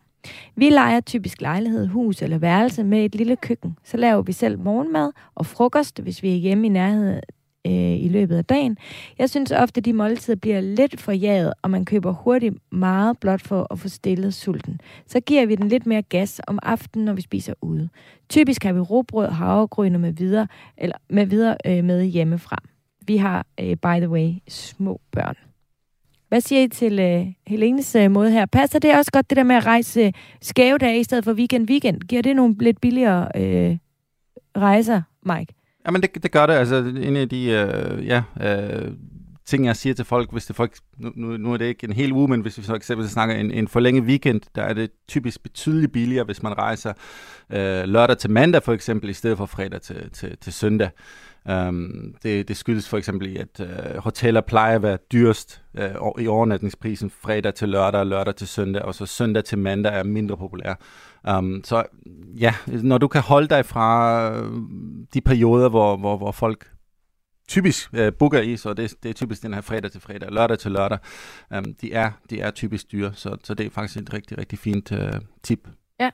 Vi leger typisk lejlighed, hus eller værelse med et lille køkken. Så laver vi selv morgenmad og frokost, hvis vi er hjemme i nærheden øh, i løbet af dagen. Jeg synes ofte, at de måltider bliver lidt for jaget, og man køber hurtigt meget blot for at få stillet sulten. Så giver vi den lidt mere gas om aftenen, når vi spiser ude. Typisk har vi råbrød, havregryn med videre, eller med videre øh, med hjemmefra. Vi har, øh, by the way, små børn. Hvad siger I til øh, Helenes øh, måde her? Passer det også godt, det der med at rejse øh, skæve dage i stedet for weekend-weekend? Giver det nogle lidt billigere øh, rejser, Mike? Jamen, det, det gør det. Altså, en af de, øh, ja, øh, ting, jeg siger til folk, hvis det folk, nu, nu, er det ikke en hel uge, men hvis vi for eksempel snakker en, en forlænget weekend, der er det typisk betydeligt billigere, hvis man rejser øh, lørdag til mandag for eksempel, i stedet for fredag til, til, til søndag. Um, det, det skyldes for eksempel i, at øh, hoteller plejer at være dyrest øh, i overnatningsprisen fredag til lørdag og lørdag til søndag, og så søndag til mandag er mindre populær. Um, øhm, så ja, når du kan holde dig fra øh, de perioder, hvor, hvor, hvor folk typisk øh, booker i, så det, det er typisk den her fredag til fredag, lørdag til lørdag, Øhm, de, er, de er typisk dyre, så, så det er faktisk et rigtig, rigtig fint øh, tip. Ja,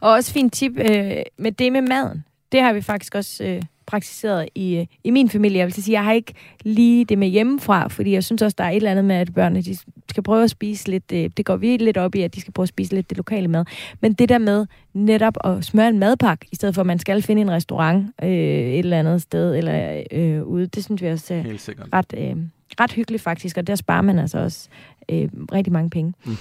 og også fint tip øh, med det med maden. Det har vi faktisk også... øh, praktiseret i, øh, i min familie. Jeg vil sige, jeg har ikke lige det med hjemmefra, fordi jeg synes også, der er et eller andet med, at børnene de skal prøve at spise lidt, øh, det går vi lidt op i, at de skal prøve at spise lidt det lokale mad. Men det der med netop at smøre en madpakke, i stedet for at man skal finde en restaurant øh, et eller andet sted eller øh, ude, det synes vi også er ret, øh, ret hyggeligt faktisk, og der sparer man altså også øh, rigtig mange penge. Mm.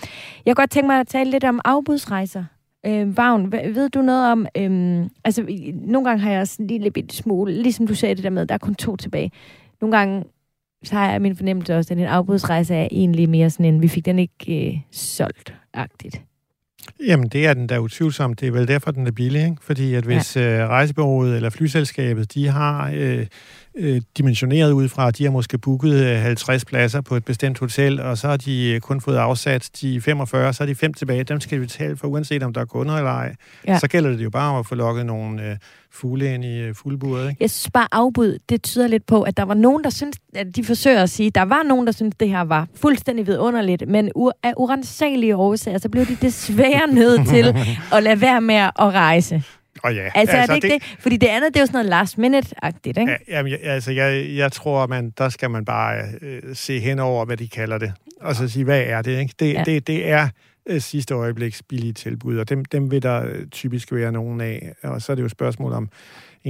Jeg kunne godt tænke mig at tale lidt om afbudsrejser. Øh, Vagn, ved du noget om... Øh, altså, nogle gange har jeg også en lille bitte smule... Ligesom du sagde det der med, der er kun to tilbage. Nogle gange så har jeg min fornemmelse også, at en afbudsrejse er egentlig mere sådan en, vi fik den ikke øh, solgt-agtigt. Jamen, det er den der utvivlsomt. Det er vel derfor, den er billig, ikke? Fordi at hvis ja. øh, rejsebureauet eller flyselskabet, de har øh, øh, dimensioneret ud fra, at de har måske booket 50 pladser på et bestemt hotel, og så har de kun fået afsat de 45, så er de fem tilbage. Dem skal vi betale for, uanset om der er kunder eller ej. Ja. Så gælder det jo bare om at få lukket nogle øh, fugle ind i øh, ikke? Jeg synes bare, afbud, det tyder lidt på, at der var nogen, der synes, at de forsøger at sige, der var nogen, der synes, det her var fuldstændig vidunderligt, men u- af urensagelige årsager, så blev de desværre nødt til at lade være med at rejse. Oh ja. Altså, altså er det ikke det, det? Fordi det andet, det er jo sådan noget last minute-agtigt, ikke? Ja, jamen, altså, jeg, jeg tror, man, der skal man bare øh, se hen over, hvad de kalder det. Og så sige, hvad er det, ikke? Det, ja. det, det er øh, sidste øjebliks billige tilbud, og dem, dem vil der øh, typisk være nogen af. Og så er det jo et spørgsmål om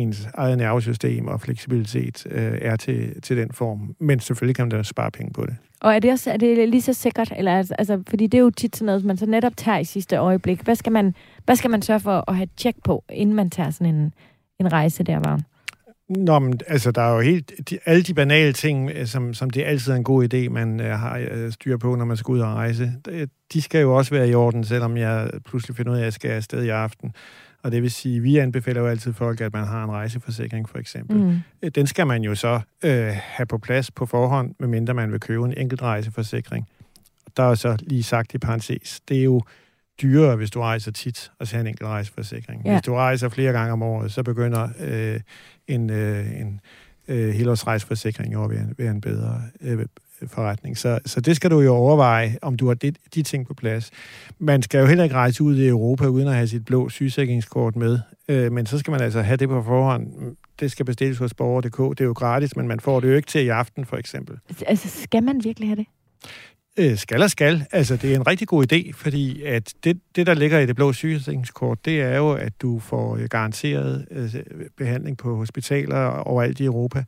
ens eget nervesystem og fleksibilitet øh, er til, til den form. Men selvfølgelig kan man da spare penge på det. Og er det, også, er det lige så sikkert? Eller, altså, altså, fordi det er jo tit sådan noget, man så netop tager i sidste øjeblik. Hvad skal man, hvad skal man sørge for at have tjek på, inden man tager sådan en, en rejse der, Vagn? Nå, men altså, der er jo helt... De, alle de banale ting, øh, som, som det er altid en god idé, man uh, har uh, styr på, når man skal ud og rejse, de skal jo også være i orden, selvom jeg pludselig finder ud af, at jeg skal afsted i aften. Og det vil sige, vi anbefaler jo altid folk, at man har en rejseforsikring, for eksempel. Mm. Den skal man jo så øh, have på plads på forhånd, medmindre man vil købe en enkelt rejseforsikring. Der er så lige sagt i parentes, det er jo dyrere, hvis du rejser tit, at have en enkelt rejseforsikring. Ja. Hvis du rejser flere gange om året, så begynder øh, en, øh, en øh, helårsrejseforsikring jo at være, være en bedre øh, forretning. Så, så det skal du jo overveje, om du har de, de ting på plads. Man skal jo heller ikke rejse ud i Europa uden at have sit blå sygesikringskort med, øh, men så skal man altså have det på forhånd. Det skal bestilles hos borger.dk. Det er jo gratis, men man får det jo ikke til i aften, for eksempel. Altså, skal man virkelig have det? Øh, skal og skal. Altså, det er en rigtig god idé, fordi at det, det der ligger i det blå sygesikringskort, det er jo, at du får øh, garanteret øh, behandling på hospitaler overalt i Europa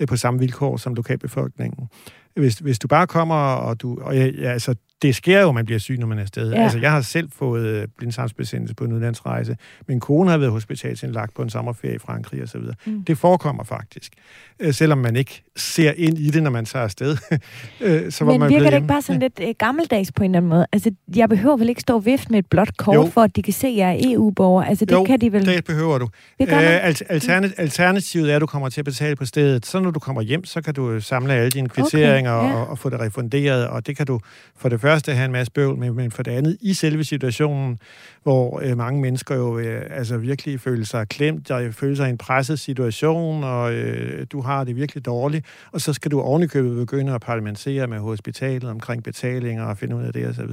øh, på samme vilkår som lokalbefolkningen. Hvis, hvis du bare kommer, og du... Og ja, altså, det sker jo, at man bliver syg, når man er afsted. Ja. Altså, jeg har selv fået øh, blindtarmsbesændelse på en udlandsrejse. Min kone har været hospitalsindlagt på en sommerferie i Frankrig osv. Mm. Det forekommer faktisk. Øh, selvom man ikke ser ind i det, når man tager afsted. øh, så Men man virker det ikke bare sådan lidt øh, gammeldags på en eller anden måde? Altså, jeg behøver vel ikke stå og vifte med et blåt kort, jo. for at de kan se, at jeg er EU-borger? Altså, det jo, kan de vel... det behøver du. Det øh, alternat- alternativet er, at du kommer til at betale på stedet. Så når du kommer hjem, så kan du samle alle dine kvitteringer okay, ja. og, og få det refunderet, og det kan du for det første have en masse bøvl med, men for det andet i selve situationen, hvor øh, mange mennesker jo øh, altså virkelig føler sig klemt, og føler sig i en presset situation, og øh, du har det virkelig dårligt, og så skal du ovenikøbet begynde at parlamentere med hospitalet omkring betalinger og finde ud af det osv.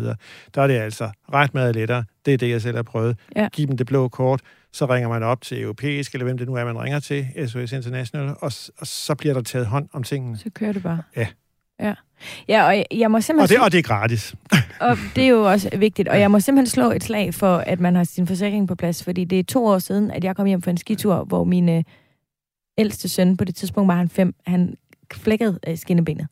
Der er det altså ret meget lettere. Det er det, jeg selv har prøvet. Ja. Giv dem det blå kort, så ringer man op til europæisk, eller hvem det nu er, man ringer til, SOS International, og, og så bliver der taget hånd om tingene. Så kører det bare. Ja. Ja. Ja, og jeg må simpelthen... Og det, og det er gratis. og det er jo også vigtigt. Og jeg må simpelthen slå et slag for, at man har sin forsikring på plads, fordi det er to år siden, at jeg kom hjem fra en skitur, hvor min øh, ældste søn, på det tidspunkt var han fem, han flækkede øh, skinnebenet.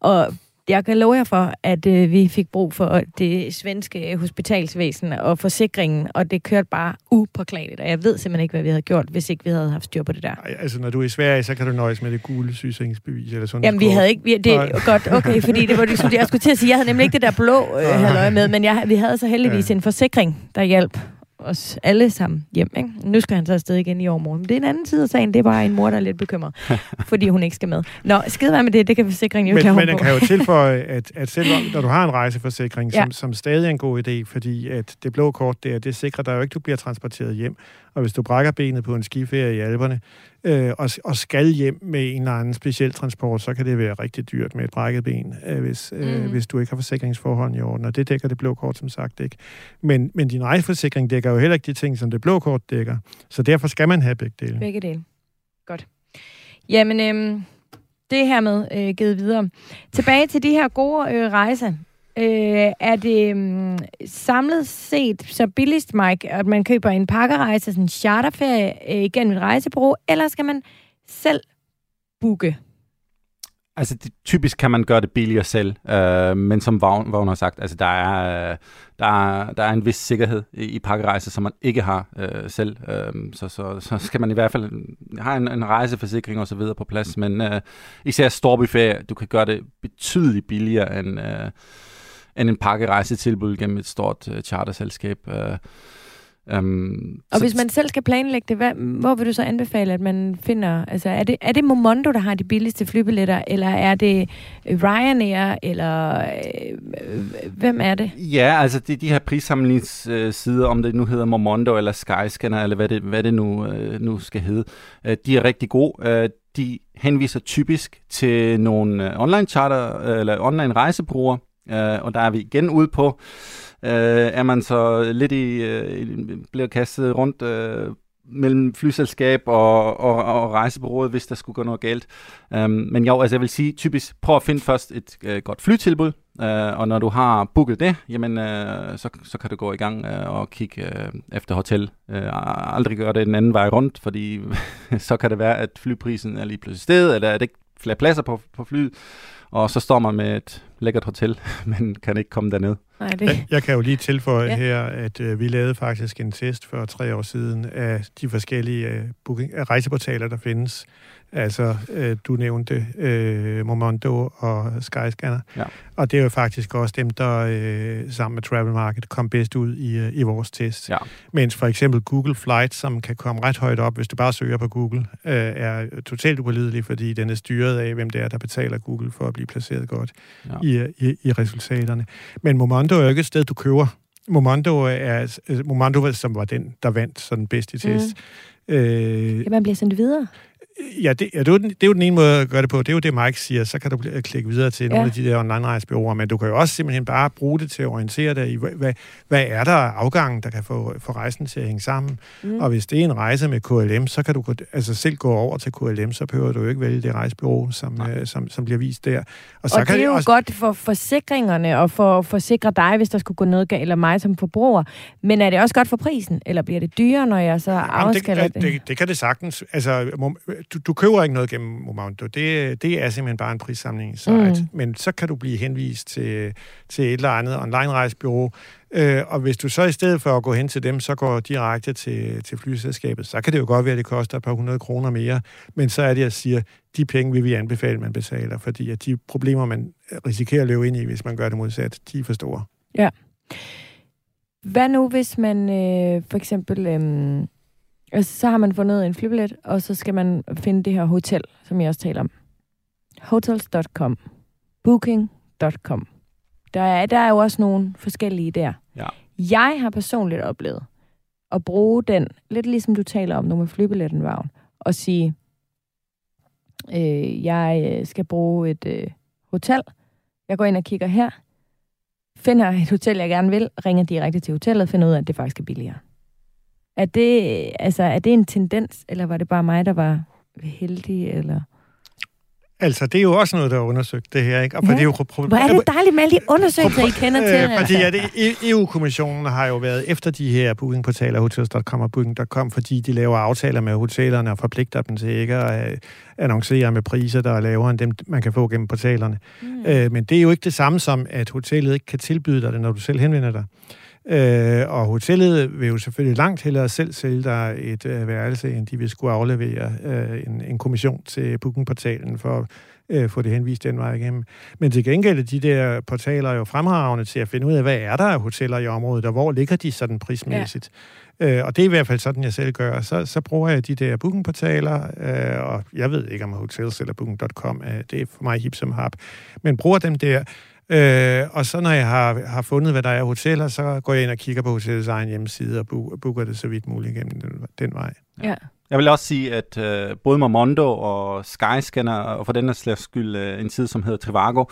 Og jeg kan love jer for, at øh, vi fik brug for det svenske hospitalsvæsen og forsikringen, og det kørte bare upåklageligt, og jeg ved simpelthen ikke, hvad vi havde gjort, hvis ikke vi havde haft styr på det der. Ej, altså, når du er i Sverige, så kan du nøjes med det gule sygesikringsbevis eller sådan Jamen, vi havde ikke... Vi, det er godt, okay, fordi det var det, jeg skulle til at sige, jeg havde nemlig ikke det der blå øh, halvøje med, men jeg, vi havde så heldigvis ja. en forsikring, der hjalp os alle sammen hjem. Ikke? Nu skal han så afsted igen i overmorgen. Men det er en anden side af sagen. Det er bare en mor, der er lidt bekymret, fordi hun ikke skal med. Nå, skide være med det. Det kan forsikringen jo Men, men den kan jo tilføje, at, at selv når du har en rejseforsikring, ja. som, som stadig er en god idé, fordi at det blå kort der, det sikrer dig jo ikke, at du bliver transporteret hjem. Og hvis du brækker benet på en skiferie i Alperne, øh, og, og skal hjem med en eller anden speciel transport, så kan det være rigtig dyrt med et brækket ben, øh, hvis, øh, mm. hvis du ikke har forsikringsforhold i orden. Og det dækker det blå kort som sagt ikke. Men, men din rejseforsikring dækker jo heller ikke de ting, som det blå kort dækker. Så derfor skal man have begge dele. Begge dele. Godt. Jamen, øh, det her med øh, givet videre. Tilbage til de her gode øh, rejser. Øh, er det um, samlet set så billigst, Mike, at man køber en pakkerejse, sådan en charterferie, øh, igennem et rejsebureau, eller skal man selv booke? Altså, det, typisk kan man gøre det billigere selv, øh, men som Vagn, Vagn har sagt, altså, der, er, øh, der, er, der er en vis sikkerhed i, i pakkerejser, som man ikke har øh, selv. Øh, så, så, så skal man i hvert fald have en, en rejseforsikring og så videre på plads, men øh, især storbyferie, du kan gøre det betydeligt billigere end... Øh, end en pakkerejsetilbud gennem et stort uh, charterselskab. Uh, Um, og så, hvis man selv skal planlægge det, hvad, hvor vil du så anbefale, at man finder... Altså, er det, er det Momondo, der har de billigste flybilletter, eller er det Ryanair, eller øh, hvem er det? Ja, altså det de her prissamlingssider, om det nu hedder Momondo eller Skyscanner, eller hvad det, hvad det nu, øh, nu skal hedde, øh, de er rigtig gode. Øh, de henviser typisk til nogle øh, online charter, eller online rejsebrugere, Øh, og der er vi igen ude på, øh, er man så lidt i, øh, bliver kastet rundt øh, mellem flyselskab og, og, og rejsebureauet, hvis der skulle gå noget galt. Øhm, men jo, altså jeg vil sige, typisk prøv at finde først et øh, godt flytilbud, øh, og når du har booket det, jamen øh, så, så kan du gå i gang øh, og kigge øh, efter hotel. Øh, aldrig gøre det den anden vej rundt, fordi så kan det være, at flyprisen er lige pludselig sted, eller er det ikke flere pladser på, på flyet, og så står man med et lækkert hotel, men kan ikke komme derned. Nej, det... jeg, jeg kan jo lige tilføje ja. her, at øh, vi lavede faktisk en test for tre år siden af de forskellige øh, booking, af rejseportaler, der findes. Altså, øh, du nævnte øh, Momondo og Skyscanner. Ja. Og det er jo faktisk også dem, der øh, sammen med Travel Market kom bedst ud i, øh, i vores test. Ja. Mens for eksempel Google Flights, som kan komme ret højt op, hvis du bare søger på Google, øh, er totalt upålidelig, fordi den er styret af, hvem det er, der betaler Google for at blive placeret godt ja. i, i, i resultaterne. Men Momondo er jo ikke et sted, du køber. Momondo er Momondo, som var den, der vandt sådan bedst i test. Mm. Øh, ja, man bliver sendt videre. Ja, det, ja det, er jo den, det er jo den ene måde at gøre det på. Det er jo det, Mike siger. Så kan du klikke videre til ja. nogle af de der online-rejsebyråer, men du kan jo også simpelthen bare bruge det til at orientere dig i, hvad, hvad er der afgangen, der kan få, få rejsen til at hænge sammen. Mm. Og hvis det er en rejse med KLM, så kan du altså selv gå over til KLM, så behøver du ikke vælge det rejsebyrå, som, øh, som, som bliver vist der. Og, så og kan det er jo også... godt for forsikringerne og for at forsikre dig, hvis der skulle gå noget galt, eller mig som forbruger. Men er det også godt for prisen, eller bliver det dyrere, når jeg så afskaller det, det? Det, det kan det sagtens. Altså, du, du køber ikke noget gennem Momondo. Det, det er simpelthen bare en prissamling. Så mm. at, men så kan du blive henvist til, til et eller andet online-rejsbyrå, øh, og hvis du så i stedet for at gå hen til dem, så går direkte til, til flyselskabet, så kan det jo godt være, at det koster et par hundrede kroner mere, men så er det, jeg siger, de penge vil vi anbefale, man betaler, fordi at de problemer, man risikerer at løbe ind i, hvis man gør det modsat, de er for store. Ja. Hvad nu, hvis man øh, for eksempel... Øh Altså, så har man fundet en flybillet, og så skal man finde det her hotel, som jeg også taler om. Hotels.com. Booking.com. Der er, der er jo også nogle forskellige der. Ja. Jeg har personligt oplevet at bruge den, lidt ligesom du taler om nu med flybilletten, Vagn, og sige, øh, jeg øh, skal bruge et øh, hotel. Jeg går ind og kigger her, finder et hotel, jeg gerne vil, ringer direkte til hotellet, finder ud af, at det faktisk er billigere. Er det, altså, er det en tendens, eller var det bare mig, der var heldig? Eller? Altså, det er jo også noget, der er undersøgt, det her, ikke? Og ja. det er jo, Hvor er det dejligt med alle de undersøgelser, I kender til. Øh, fordi at EU-kommissionen har jo været efter de her bookingportaler, hotels.com og booking.com, fordi de laver aftaler med hotellerne og forpligter dem til ikke at øh, annoncere med priser, der er lavere end dem, man kan få gennem portalerne. Mm. Øh, men det er jo ikke det samme som, at hotellet ikke kan tilbyde dig det, når du selv henvender dig. Øh, og hotellet vil jo selvfølgelig langt hellere selv sælge dig et øh, værelse, end de vil skulle aflevere øh, en, en kommission til bookingportalen for at øh, få det henvist den vej igennem. Men til gengæld er de der portaler jo fremragende til at finde ud af, hvad er der af hoteller i området, og hvor ligger de sådan prismæssigt. Ja. Øh, og det er i hvert fald sådan, jeg selv gør. Så, så bruger jeg de der bookingportaler, øh, og jeg ved ikke om hotels eller booking.com, øh, det er for mig hip som hap, men bruger dem der, Øh, og så når jeg har, har fundet, hvad der er hoteller, så går jeg ind og kigger på hotellets egen hjemmeside og booker det så vidt muligt gennem den, den vej. Ja. Jeg vil også sige, at øh, både Momondo og Skyscanner, og for den slags skyld øh, en side, som hedder Trivago,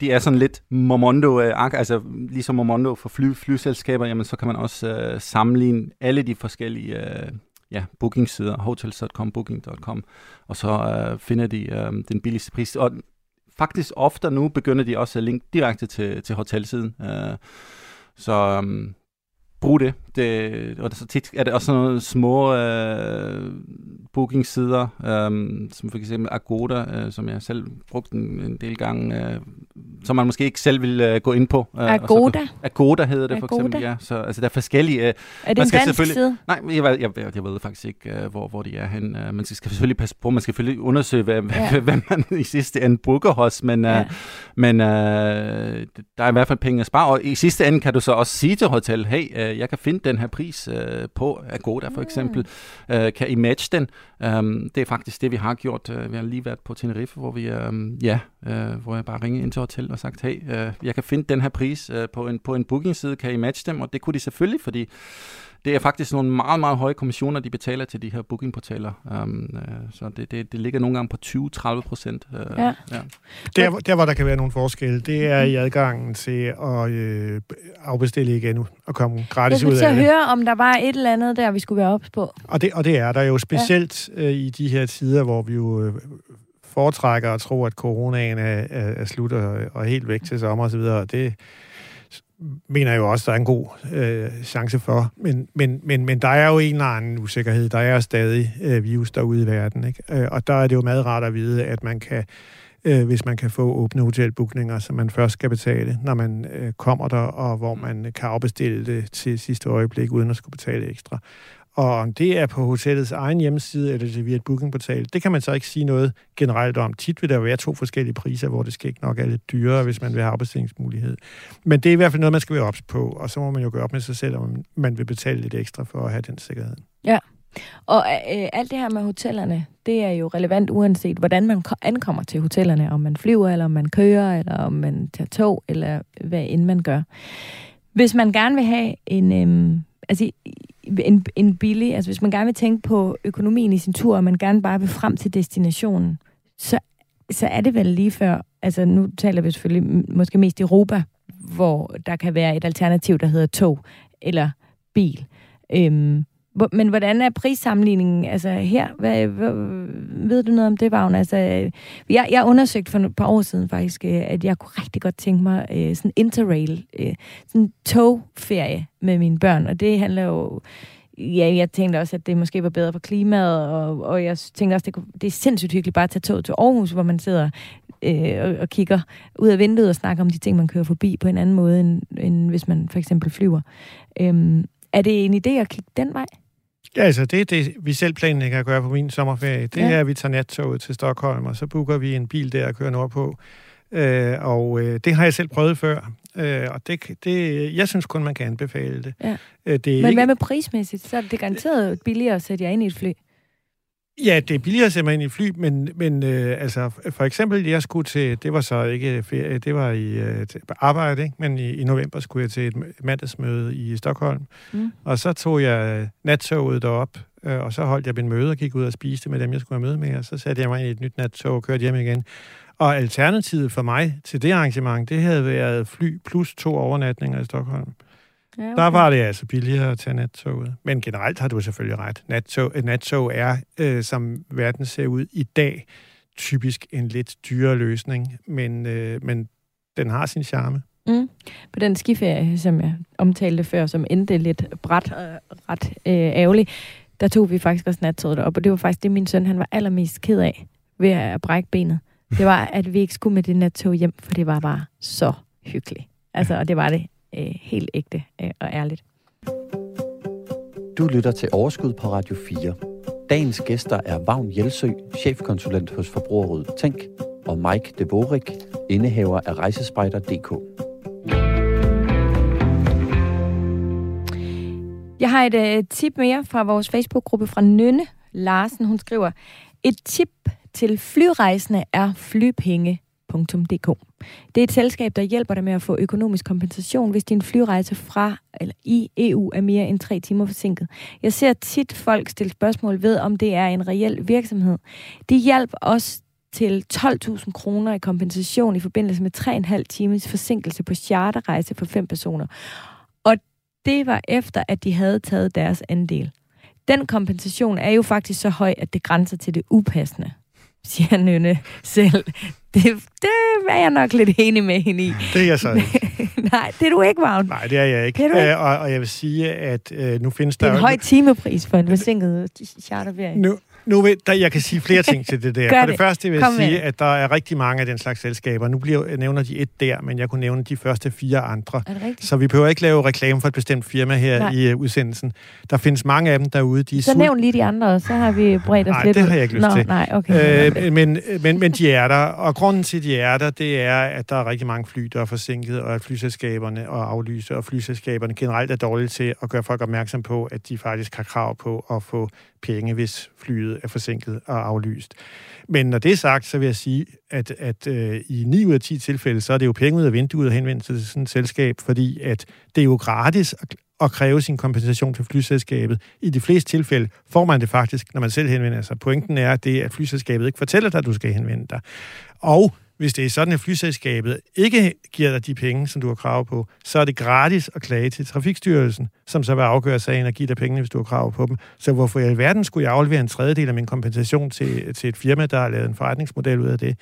de er sådan lidt Momondo, øh, altså ligesom Momondo for fly, flyselskaber, jamen så kan man også øh, sammenligne alle de forskellige øh, ja, bookingsider, hotels.com, booking.com, og så øh, finder de øh, den billigste pris. Og faktisk ofte nu begynder de også at linke direkte til, til hotelsiden. Øh, så um, brug det. det. Og så tit er det også sådan nogle små uh, bookingsider, øh, som for eksempel Agoda, øh, som jeg selv brugte en, en del gange, Øh, som man måske ikke selv vil uh, gå ind på. Uh, Agoda? Så, Agoda hedder det Agoda. for eksempel, ja. Så altså, der er forskellige... Uh, er det en dansk side? Nej, jeg, jeg, jeg, jeg ved faktisk ikke, uh, hvor, hvor de er hen. Uh, man skal selvfølgelig passe på, man skal selvfølgelig undersøge, hvad, ja. hvad man i sidste ende booker hos, men, uh, ja. men uh, der er i hvert fald penge at spare, og i sidste ende kan du så også sige til hotel, hey, uh, jeg kan finde den her pris uh, på Agoda for mm. eksempel. Uh, kan I match den? Um, det er faktisk det, vi har gjort. Uh, vi har lige været på Tenerife, hvor vi, um, ja, uh, hvor jeg bare ringede ind til hotellet og sagt, hey, uh, jeg kan finde den her pris uh, på en, på en booking-side, kan I matche dem? Og det kunne de selvfølgelig, fordi det er faktisk nogle meget, meget høje kommissioner, de betaler til de her bookingportaler. Um, uh, så det, det, det ligger nogle gange på 20-30 procent. Uh, ja. ja. Der, der, hvor der kan være nogle forskelle, det er i adgangen til at øh, afbestille igen og komme gratis ud af det. Jeg høre, om der var et eller andet der, vi skulle være ops på. Og det, og det er der jo specielt ja. øh, i de her tider, hvor vi jo øh, foretrækker at tro, at coronaen er, er, er slut og, og helt væk til sommer osv. Det mener jeg jo også, der er en god øh, chance for. Men, men, men, men der er jo en eller anden usikkerhed. Der er stadig øh, virus derude i verden. Ikke? Øh, og der er det jo meget rart at vide, at man kan, øh, hvis man kan få åbne hotelbookninger, som man først skal betale, når man øh, kommer der, og hvor man kan afbestille det til sidste øjeblik, uden at skulle betale ekstra. Og om det er på hotellets egen hjemmeside, eller det via et bookingportal, det kan man så ikke sige noget generelt om. Tit vil der være to forskellige priser, hvor det skal ikke nok er lidt dyrere, hvis man vil have afbestillingsmulighed. Men det er i hvert fald noget, man skal være ops på, og så må man jo gøre op med sig selv, om man vil betale lidt ekstra for at have den sikkerhed. Ja, og øh, alt det her med hotellerne, det er jo relevant uanset, hvordan man ankommer til hotellerne. Om man flyver, eller om man kører, eller om man tager tog, eller hvad end man gør. Hvis man gerne vil have en... Øh, altså, en, en billig, altså hvis man gerne vil tænke på økonomien i sin tur, og man gerne bare vil frem til destinationen, så, så er det vel lige før, altså nu taler vi selvfølgelig måske mest Europa, hvor der kan være et alternativ, der hedder tog eller bil. Øhm, men hvordan er prissammenligningen altså her? Hvad, hvad, ved du noget om det, Vagn? Altså, øh, jeg, jeg undersøgte for et par år siden faktisk, øh, at jeg kunne rigtig godt tænke mig øh, sådan interrail, øh, sådan togferie med mine børn, og det handler jo ja, jeg tænkte også, at det måske var bedre for klimaet, og, og jeg tænkte også, det, kunne, det er sindssygt hyggeligt bare at tage tog til Aarhus, hvor man sidder øh, og, og kigger ud af vinduet og snakker om de ting, man kører forbi på en anden måde, end, end hvis man for eksempel flyver. Øhm, er det en idé at kigge den vej? Ja, altså det er det, vi selv planlægger at gøre på min sommerferie. Det ja. er, at vi tager nattoget til Stockholm, og så booker vi en bil der og kører nordpå. Øh, og øh, det har jeg selv prøvet før, øh, og det, det, jeg synes kun, man kan anbefale det. Ja. Øh, det er Men ikke... hvad med prismæssigt? Så er det garanteret billigere at sætte jer ind i et fly. Ja, det er billigere at ind i fly, men, men øh, altså, for eksempel, jeg skulle til, det var så ikke ferie, det var i øh, arbejde, ikke? men i, i november skulle jeg til et mandagsmøde i Stockholm, mm. og så tog jeg nattoget derop, øh, og så holdt jeg min møde og gik ud og spiste med dem, jeg skulle have møde med, og så satte jeg mig i et nyt nattog og kørte hjem igen. Og alternativet for mig til det arrangement, det havde været fly plus to overnatninger i Stockholm. Ja, okay. Der var det altså billigere at tage nattoget. Men generelt har du selvfølgelig ret. Nattog, nattog er, øh, som verden ser ud i dag, typisk en lidt dyrere løsning, men, øh, men den har sin charme. Mm. På den skiferie, som jeg omtalte før, som endte lidt bræt og ret øh, ærgerlig, der tog vi faktisk også nattoget op, og det var faktisk det, min søn han var allermest ked af ved at brække benet. Det var, at vi ikke skulle med det nattog hjem, for det var bare så hyggeligt. Altså, og det var det øh, helt ægte øh, og ærligt. Du lytter til Overskud på Radio 4. Dagens gæster er Vagn Jelsø, chefkonsulent hos Forbrugerrådet Tænk, og Mike de Borik, indehaver af Rejsespejder.dk. Jeg har et uh, tip mere fra vores Facebook-gruppe fra Nynne Larsen. Hun skriver, et tip til flyrejsende er Dk. Det er et selskab, der hjælper dig med at få økonomisk kompensation, hvis din flyrejse fra eller i EU er mere end tre timer forsinket. Jeg ser tit folk stille spørgsmål ved, om det er en reel virksomhed. De hjælper os til 12.000 kroner i kompensation i forbindelse med 3,5 times forsinkelse på charterrejse for fem personer. Og det var efter, at de havde taget deres andel. Den kompensation er jo faktisk så høj, at det grænser til det upassende, siger Nynne selv. Det, det er jeg nok lidt enig med hende i. Det er jeg så ikke. Nej, det er du ikke, Vagn. Nej, det er jeg ikke. Det er du ikke. Øh, og, og jeg vil sige, at øh, nu findes Det er der... en høj timepris for en forsinket charterferie. Nu, nu ved, der, jeg kan sige flere ting til det der. For det det. første vil jeg Kom med sige, det. at der er rigtig mange af den slags selskaber. Nu bliver, nævner de et der, men jeg kunne nævne de første fire andre. Det? Så vi behøver ikke lave reklame for et bestemt firma her Nej. i uh, udsendelsen. Der findes mange af dem derude. De er Så sult- nævn lige de andre, så har vi bredt os Nej, lidt det ud. har jeg ikke lyst Nå, til. nej, okay. Øh, men, men, men de er der, og grunden til, at de er der, det er, at der er rigtig mange fly, der er forsinket, og at flyselskaberne og aflyser, og flyselskaberne generelt er dårlige til at gøre folk opmærksom på, at de faktisk har krav på at få penge, hvis flyet er forsinket og aflyst. Men når det er sagt, så vil jeg sige, at, at øh, i 9 ud af 10 tilfælde, så er det jo penge ud af vinduet at henvende sig til sådan et selskab, fordi at det er jo gratis at, at kræve sin kompensation til flyselskabet. I de fleste tilfælde får man det faktisk, når man selv henvender sig. Pointen er, det, at flyselskabet ikke fortæller dig, at du skal henvende dig. Og hvis det er sådan, at flyselskabet ikke giver dig de penge, som du har krav på, så er det gratis at klage til Trafikstyrelsen, som så vil afgøre sagen og give dig pengene, hvis du har krav på dem. Så hvorfor i alverden skulle jeg aflevere en tredjedel af min kompensation til, til et firma, der har lavet en forretningsmodel ud af det?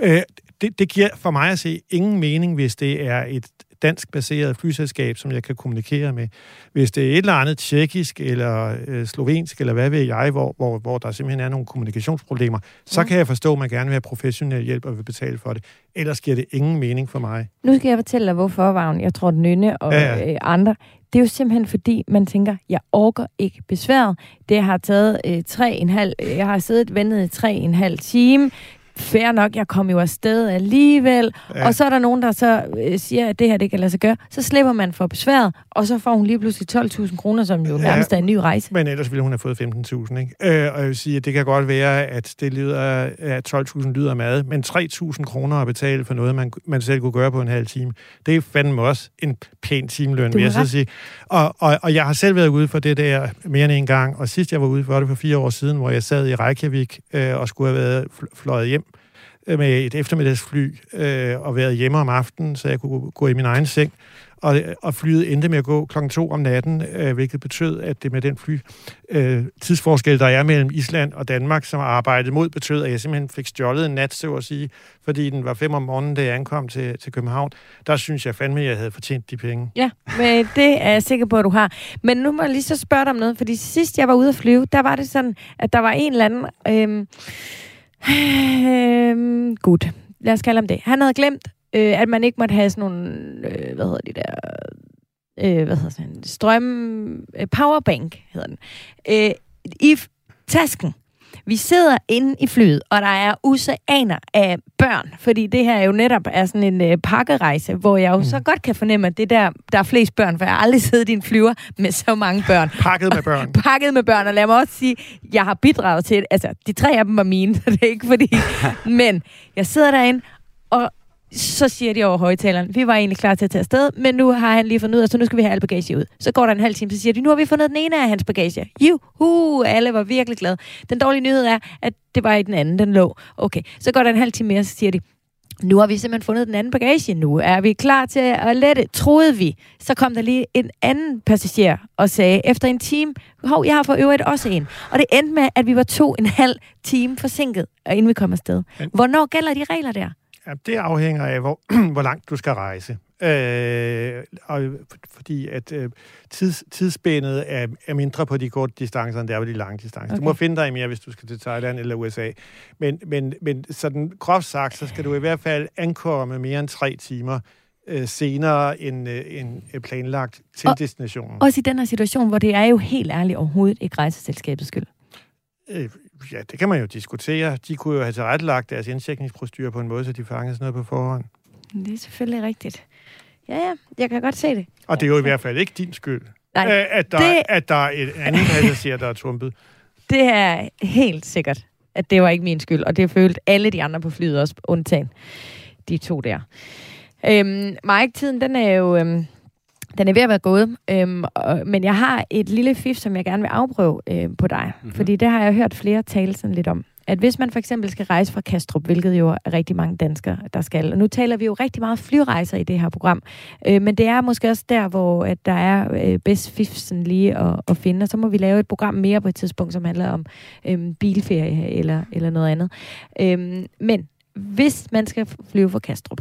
Øh, det, det giver for mig at se ingen mening, hvis det er et dansk baseret flyselskab, som jeg kan kommunikere med. Hvis det er et eller andet tjekkisk eller øh, slovensk, eller hvad ved jeg, hvor, hvor, hvor der simpelthen er nogle kommunikationsproblemer, så Mm. kan jeg forstå, at man gerne vil have professionel hjælp og vil betale for det. Ellers giver det ingen mening for mig. Nu skal jeg fortælle dig, hvorfor, Vagn. Jeg tror, Nynne og Ja, ja. Øh, andre, det er jo simpelthen fordi, man tænker, jeg orker ikke besværet. Det har taget øh, tre en halv, øh, jeg har siddet ventet i tre en halv time. Fair nok, jeg kom jo afsted alligevel. Ja. Og så er der nogen, der så øh, siger, at det her det kan lade sig gøre. Så slipper man for besværet, og så får hun lige pludselig 12.000 kroner, som jo Ja. nærmest er en ny rejse. Men ellers ville hun have fået 15.000, ikke? Øh, og jeg vil sige, at det kan godt være, at det lyder, at 12.000 lyder mad, men 3.000 kroner at betale for noget, man, man selv kunne gøre på en halv time, det er fandme også en pæn timeløn, vil jeg så sige. Og, og, og jeg har selv været ude for det der mere end en gang, og sidst jeg var ude for det for fire år siden, hvor jeg sad i Reykjavik øh, og skulle have været fl- fløjet hjem Øh, med et eftermiddagsfly øh, og været hjemme om aftenen, så jeg kunne gå i min egen seng. Og, og flyet endte med at gå klokken 2 om natten, øh, hvilket betød, at det med den fly øh, tidsforskel, der er mellem Island og Danmark, som har arbejdet mod, betød, at jeg simpelthen fik stjålet en nat, så at sige, fordi den var fem om morgenen, da jeg ankom til, til København. Der synes jeg fandme, at jeg havde fortjent de penge. Ja, men det er jeg sikker på, at du har. Men nu må jeg lige så spørge dig om noget, fordi sidst jeg var ude at flyve, der var det sådan, at der var en eller anden... Øh øhm, Godt. lad os kalde ham det. Han havde glemt, øh, at man ikke måtte have sådan nogle, øh, hvad hedder de der, øh, hvad hedder sådan en strøm, øh, powerbank hedder den, øh, i tasken. Vi sidder inde i flyet, og der er oceaner af børn, fordi det her jo netop er sådan en øh, pakkerejse, hvor jeg jo mm. så godt kan fornemme, at det der, der er flest børn, for jeg har aldrig siddet i en flyver med så mange børn. Pakket med børn. Pakket med børn, og lad mig også sige, jeg har bidraget til. Altså, de tre af dem var mine, så det er ikke fordi... Men jeg sidder derinde, og så siger de over højtaleren, vi var egentlig klar til at tage afsted, men nu har han lige fundet ud af, så nu skal vi have al bagage ud. Så går der en halv time, så siger de, nu har vi fundet den ene af hans bagage. Juhu, alle var virkelig glade. Den dårlige nyhed er, at det var i den anden, den lå. Okay, så går der en halv time mere, så siger de, nu har vi simpelthen fundet den anden bagage. Nu er vi klar til at lette, troede vi. Så kom der lige en anden passager og sagde, efter en time, hov, jeg har for øvrigt også en. Og det endte med, at vi var to en halv time forsinket, inden vi kom afsted. Hvornår gælder de regler der? Ja, det afhænger af, hvor, hvor langt du skal rejse. Øh, og fordi at øh, tids, tidsspændet er, er mindre på de korte distancer, end det er på de lange distancer. Okay. Du må finde dig mere, hvis du skal til Thailand eller USA. Men, men, men sådan groft sagt, så skal du i hvert fald ankomme mere end tre timer øh, senere end, øh, end planlagt til og, destinationen. Også i den her situation, hvor det er jo helt ærligt overhovedet ikke rejseselskabets skyld. Øh, ja, det kan man jo diskutere. De kunne jo have tilrettelagt deres indsætningsprocedur på en måde, så de fangede sådan noget på forhånd. Det er selvfølgelig rigtigt. Ja, ja, jeg kan godt se det. Og det er jo i hvert fald ikke din skyld, Nej, at, der, det... at der er et andet passager, der er trumpet. Det er helt sikkert, at det var ikke min skyld, og det følte alle de andre på flyet også, undtagen de to der. Øhm, Mike, tiden den er jo øhm, den er ved at være gået, øhm, og, men jeg har et lille fif, som jeg gerne vil afprøve øhm, på dig, mm-hmm. fordi det har jeg hørt flere tale sådan lidt om at hvis man for eksempel skal rejse fra Kastrup, hvilket jo er rigtig mange danskere, der skal, og nu taler vi jo rigtig meget flyrejser i det her program, øh, men det er måske også der, hvor at der er øh, bedst fifsen lige at, at finde, og så må vi lave et program mere på et tidspunkt, som handler om øh, bilferie eller, eller noget andet. Øh, men hvis man skal flyve fra Kastrup,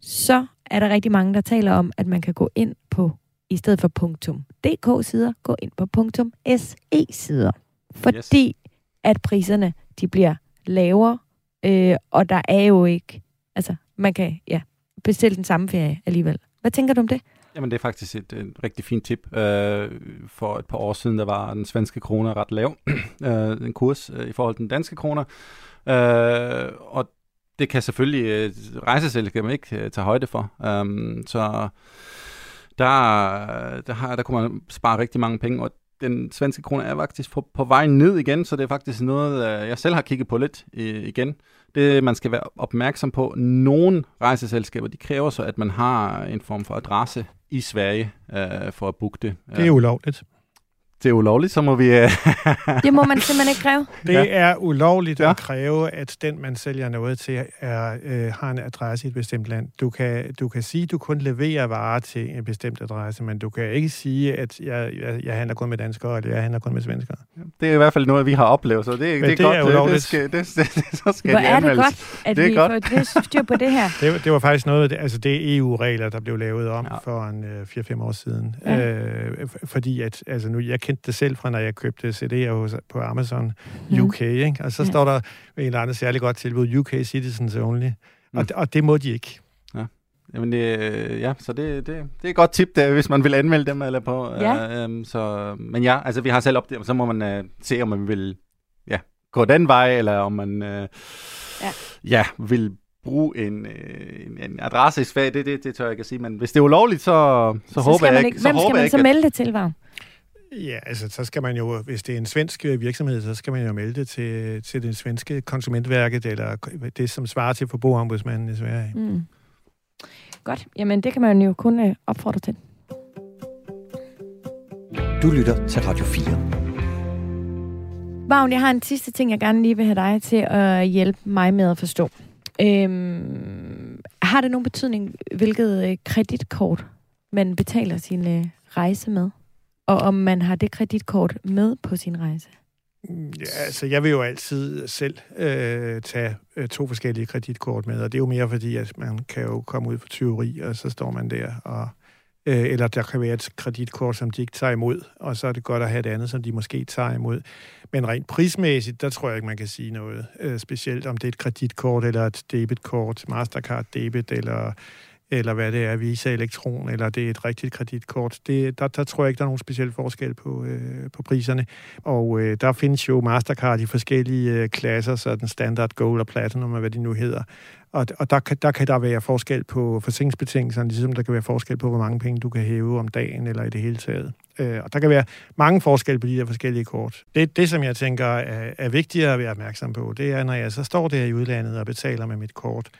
så er der rigtig mange, der taler om, at man kan gå ind på, i stedet for punktum .dk-sider, gå ind på punktum .se-sider. Fordi yes at priserne de bliver lavere, øh, og der er jo ikke, altså man kan ja, bestille den samme ferie alligevel. Hvad tænker du om det? Jamen det er faktisk et, et rigtig fint tip. Øh, for et par år siden, der var den svenske krone ret lav, øh, en kurs øh, i forhold til den danske kroner. Øh, og det kan selvfølgelig øh, rejseselskabet ikke øh, tage højde for. Um, så der, der, har, der kunne man spare rigtig mange penge, og den svenske krone er faktisk på, på vej ned igen, så det er faktisk noget, øh, jeg selv har kigget på lidt igen. Det, man skal være opmærksom på, nogle rejseselskaber, de kræver så, at man har en form for adresse i Sverige øh, for at booke det. Det er ulovligt det er ulovligt, så må vi... Uh... det må man simpelthen ikke kræve? Det ja. er ulovligt ja. at kræve, at den, man sælger noget til, er, øh, har en adresse i et bestemt land. Du kan, du kan sige, at du kun leverer varer til en bestemt adresse, men du kan ikke sige, at jeg, jeg, jeg handler kun med danskere, eller jeg handler kun med svenskere. Det er i hvert fald noget, vi har oplevet, så det, det, det er godt. Er ulovligt. Det, skal, det, det, det, så skal Hvor er det godt, at det vi godt. får styr på det her. Det, det var faktisk noget, altså det er EU-regler, der blev lavet om ja. for en øh, 4-5 år siden. Ja. Øh, fordi at, altså nu, jeg kendte det selv fra, når jeg købte CD'er hos, på Amazon mm. UK, ikke? og så står der en eller anden særlig godt tilbud, UK Citizens Only, mm. og, og det må de ikke. Ja. Jamen, det, ja, så det, det, det er et godt tip, der, hvis man vil anmelde dem. Eller på, ja. øh, så, men ja, altså vi har selv opdaget, så må man øh, se, om man vil ja, gå den vej, eller om man øh, ja. Ja, vil bruge en, øh, en, en adresse i Sverige, det, det, det tør jeg ikke at sige, men hvis det er ulovligt, så, så, så håber jeg ikke... Hvem så skal man så melde det til, Vagn? Ja, altså så skal man jo, hvis det er en svensk øh, virksomhed, så skal man jo melde det til, til det svenske konsumentværket, eller det, som svarer til forbrugerombudsmanden i Sverige. Mm. Godt. Jamen, det kan man jo kun øh, opfordre til. Du lytter til Radio 4. Vagn, jeg har en sidste ting, jeg gerne lige vil have dig til at hjælpe mig med at forstå. Øhm, har det nogen betydning, hvilket øh, kreditkort man betaler sin rejse med? Og om man har det kreditkort med på sin rejse? Ja, altså jeg vil jo altid selv øh, tage øh, to forskellige kreditkort med, og det er jo mere fordi, at man kan jo komme ud for tyveri, og så står man der, og, øh, eller der kan være et kreditkort, som de ikke tager imod, og så er det godt at have det andet, som de måske tager imod. Men rent prismæssigt, der tror jeg ikke, man kan sige noget øh, specielt, om det er et kreditkort eller et debitkort, Mastercard debit eller eller hvad det er, Visa Elektron, eller det er et rigtigt kreditkort. Det, der, der tror jeg ikke, der er nogen speciel forskel på, øh, på priserne. Og øh, der findes jo Mastercard i forskellige øh, klasser, så den standard, gold og platinum, og hvad de nu hedder. Og, og der, kan, der kan der være forskel på forsikringsbetingelserne, ligesom der kan være forskel på, hvor mange penge du kan hæve om dagen, eller i det hele taget. Øh, og der kan være mange forskelle på de der forskellige kort. Det, det som jeg tænker er, er vigtigere at være opmærksom på, det er, når jeg så står der i udlandet og betaler med mit kort,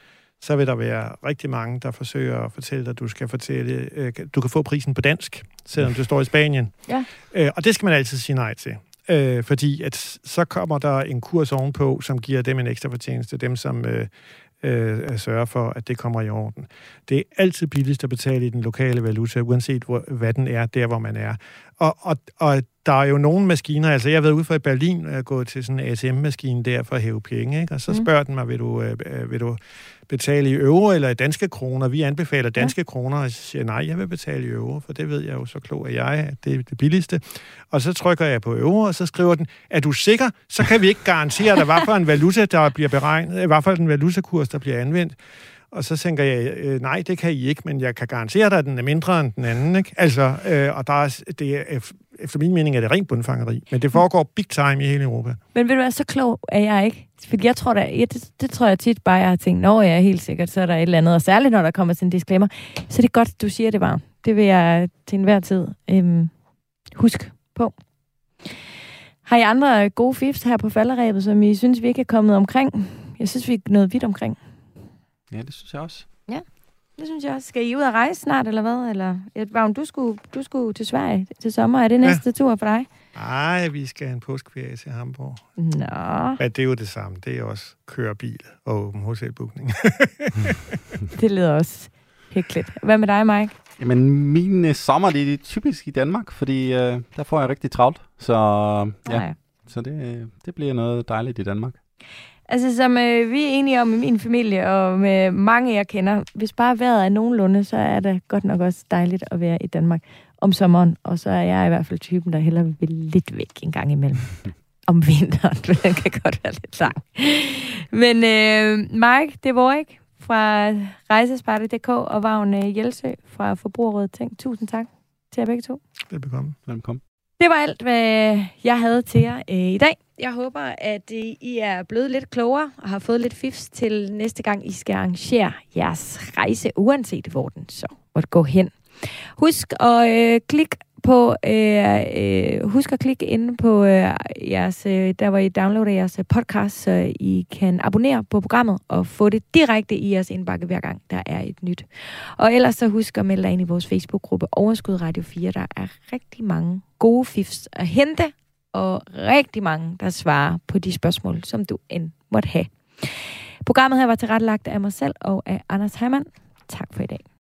så vil der være rigtig mange, der forsøger at fortælle dig, at du skal fortælle, øh, du kan få prisen på dansk, selvom du står i Spanien. Ja. Øh, og det skal man altid sige nej til. Øh, fordi at så kommer der en kurs ovenpå, som giver dem en ekstra fortjeneste, dem som øh, øh, sørge for, at det kommer i orden. Det er altid billigst at betale i den lokale valuta, uanset hvor, hvad den er, der hvor man er. Og, og, og der er jo nogle maskiner, altså jeg har været ude for i Berlin og gået til sådan en ATM-maskine der for at hæve penge, ikke? og så mm. spørger den mig, vil du, øh, øh, vil du betale i euro eller i danske kroner? Vi anbefaler danske ja. kroner, og jeg siger, nej, jeg vil betale i euro, for det ved jeg jo så klog at jeg, at det er det billigste. Og så trykker jeg på euro, og så skriver den, er du sikker? Så kan vi ikke garantere dig, hvad for en valuta, der bliver beregnet, hvad for en valutakurs, der bliver anvendt. Og så tænker jeg, øh, nej, det kan I ikke, men jeg kan garantere dig, at den er mindre end den anden. Ikke? Altså, øh, og der er, det er, efter min mening er det rent bundfangeri. Men det foregår big time i hele Europa. Men vil du være så klog, er jeg ikke? Fordi jeg tror, der, ja, det, det, tror jeg tit bare, jeg har tænkt, når jeg er helt sikkert, så er der et eller andet. Og særligt, når der kommer sådan en disclaimer. Så det er godt, du siger det bare. Det vil jeg til enhver tid øhm, husk på. Har I andre gode fifs her på falderæbet, som I synes, vi ikke er kommet omkring? Jeg synes, vi er nået vidt omkring. Ja, det synes jeg også. Det synes jeg også. Skal I ud og rejse snart, eller hvad? Eller, Vagn, du skulle, du skulle til Sverige til sommer. Er det næste ja. tur for dig? Nej, vi skal have en påskeferie til Hamburg. Nå. Ja, det er jo det samme. Det er også køre bil og åben hotelbookning. det lyder også hyggeligt. Hvad med dig, Mike? Jamen, min uh, sommer, det er typisk i Danmark, fordi uh, der får jeg rigtig travlt. Så ja, Nej. så det, det bliver noget dejligt i Danmark. Altså, som øh, vi er enige om i min familie, og med mange, jeg kender, hvis bare vejret er nogenlunde, så er det godt nok også dejligt at være i Danmark om sommeren. Og så er jeg i hvert fald typen, der heller vil lidt væk en gang imellem. om vinteren. Den kan godt være lidt lang. Men øh, Mike, det var ikke fra Rejsesparte.dk og Vagn øh, Jelsø fra Forbrugerrådet Tænk. Tusind tak til jer begge to. Velbekomme. Velbekomme. Det var alt, hvad jeg havde til jer øh, i dag. Jeg håber, at øh, I er blevet lidt klogere og har fået lidt fifs til næste gang, I skal arrangere jeres rejse, uanset hvor den så måtte gå hen. Husk at øh, klikke på, øh, øh, husk at klikke inde på øh, jeres, øh, der hvor I downloader jeres øh, podcast, så I kan abonnere på programmet og få det direkte i jeres indbakke hver gang, der er et nyt. Og ellers så husk at melde dig ind i vores Facebook-gruppe Overskud Radio 4. Der er rigtig mange gode fifs at hente, og rigtig mange, der svarer på de spørgsmål, som du end måtte have. Programmet her var tilrettelagt af mig selv og af Anders Heimann. Tak for i dag.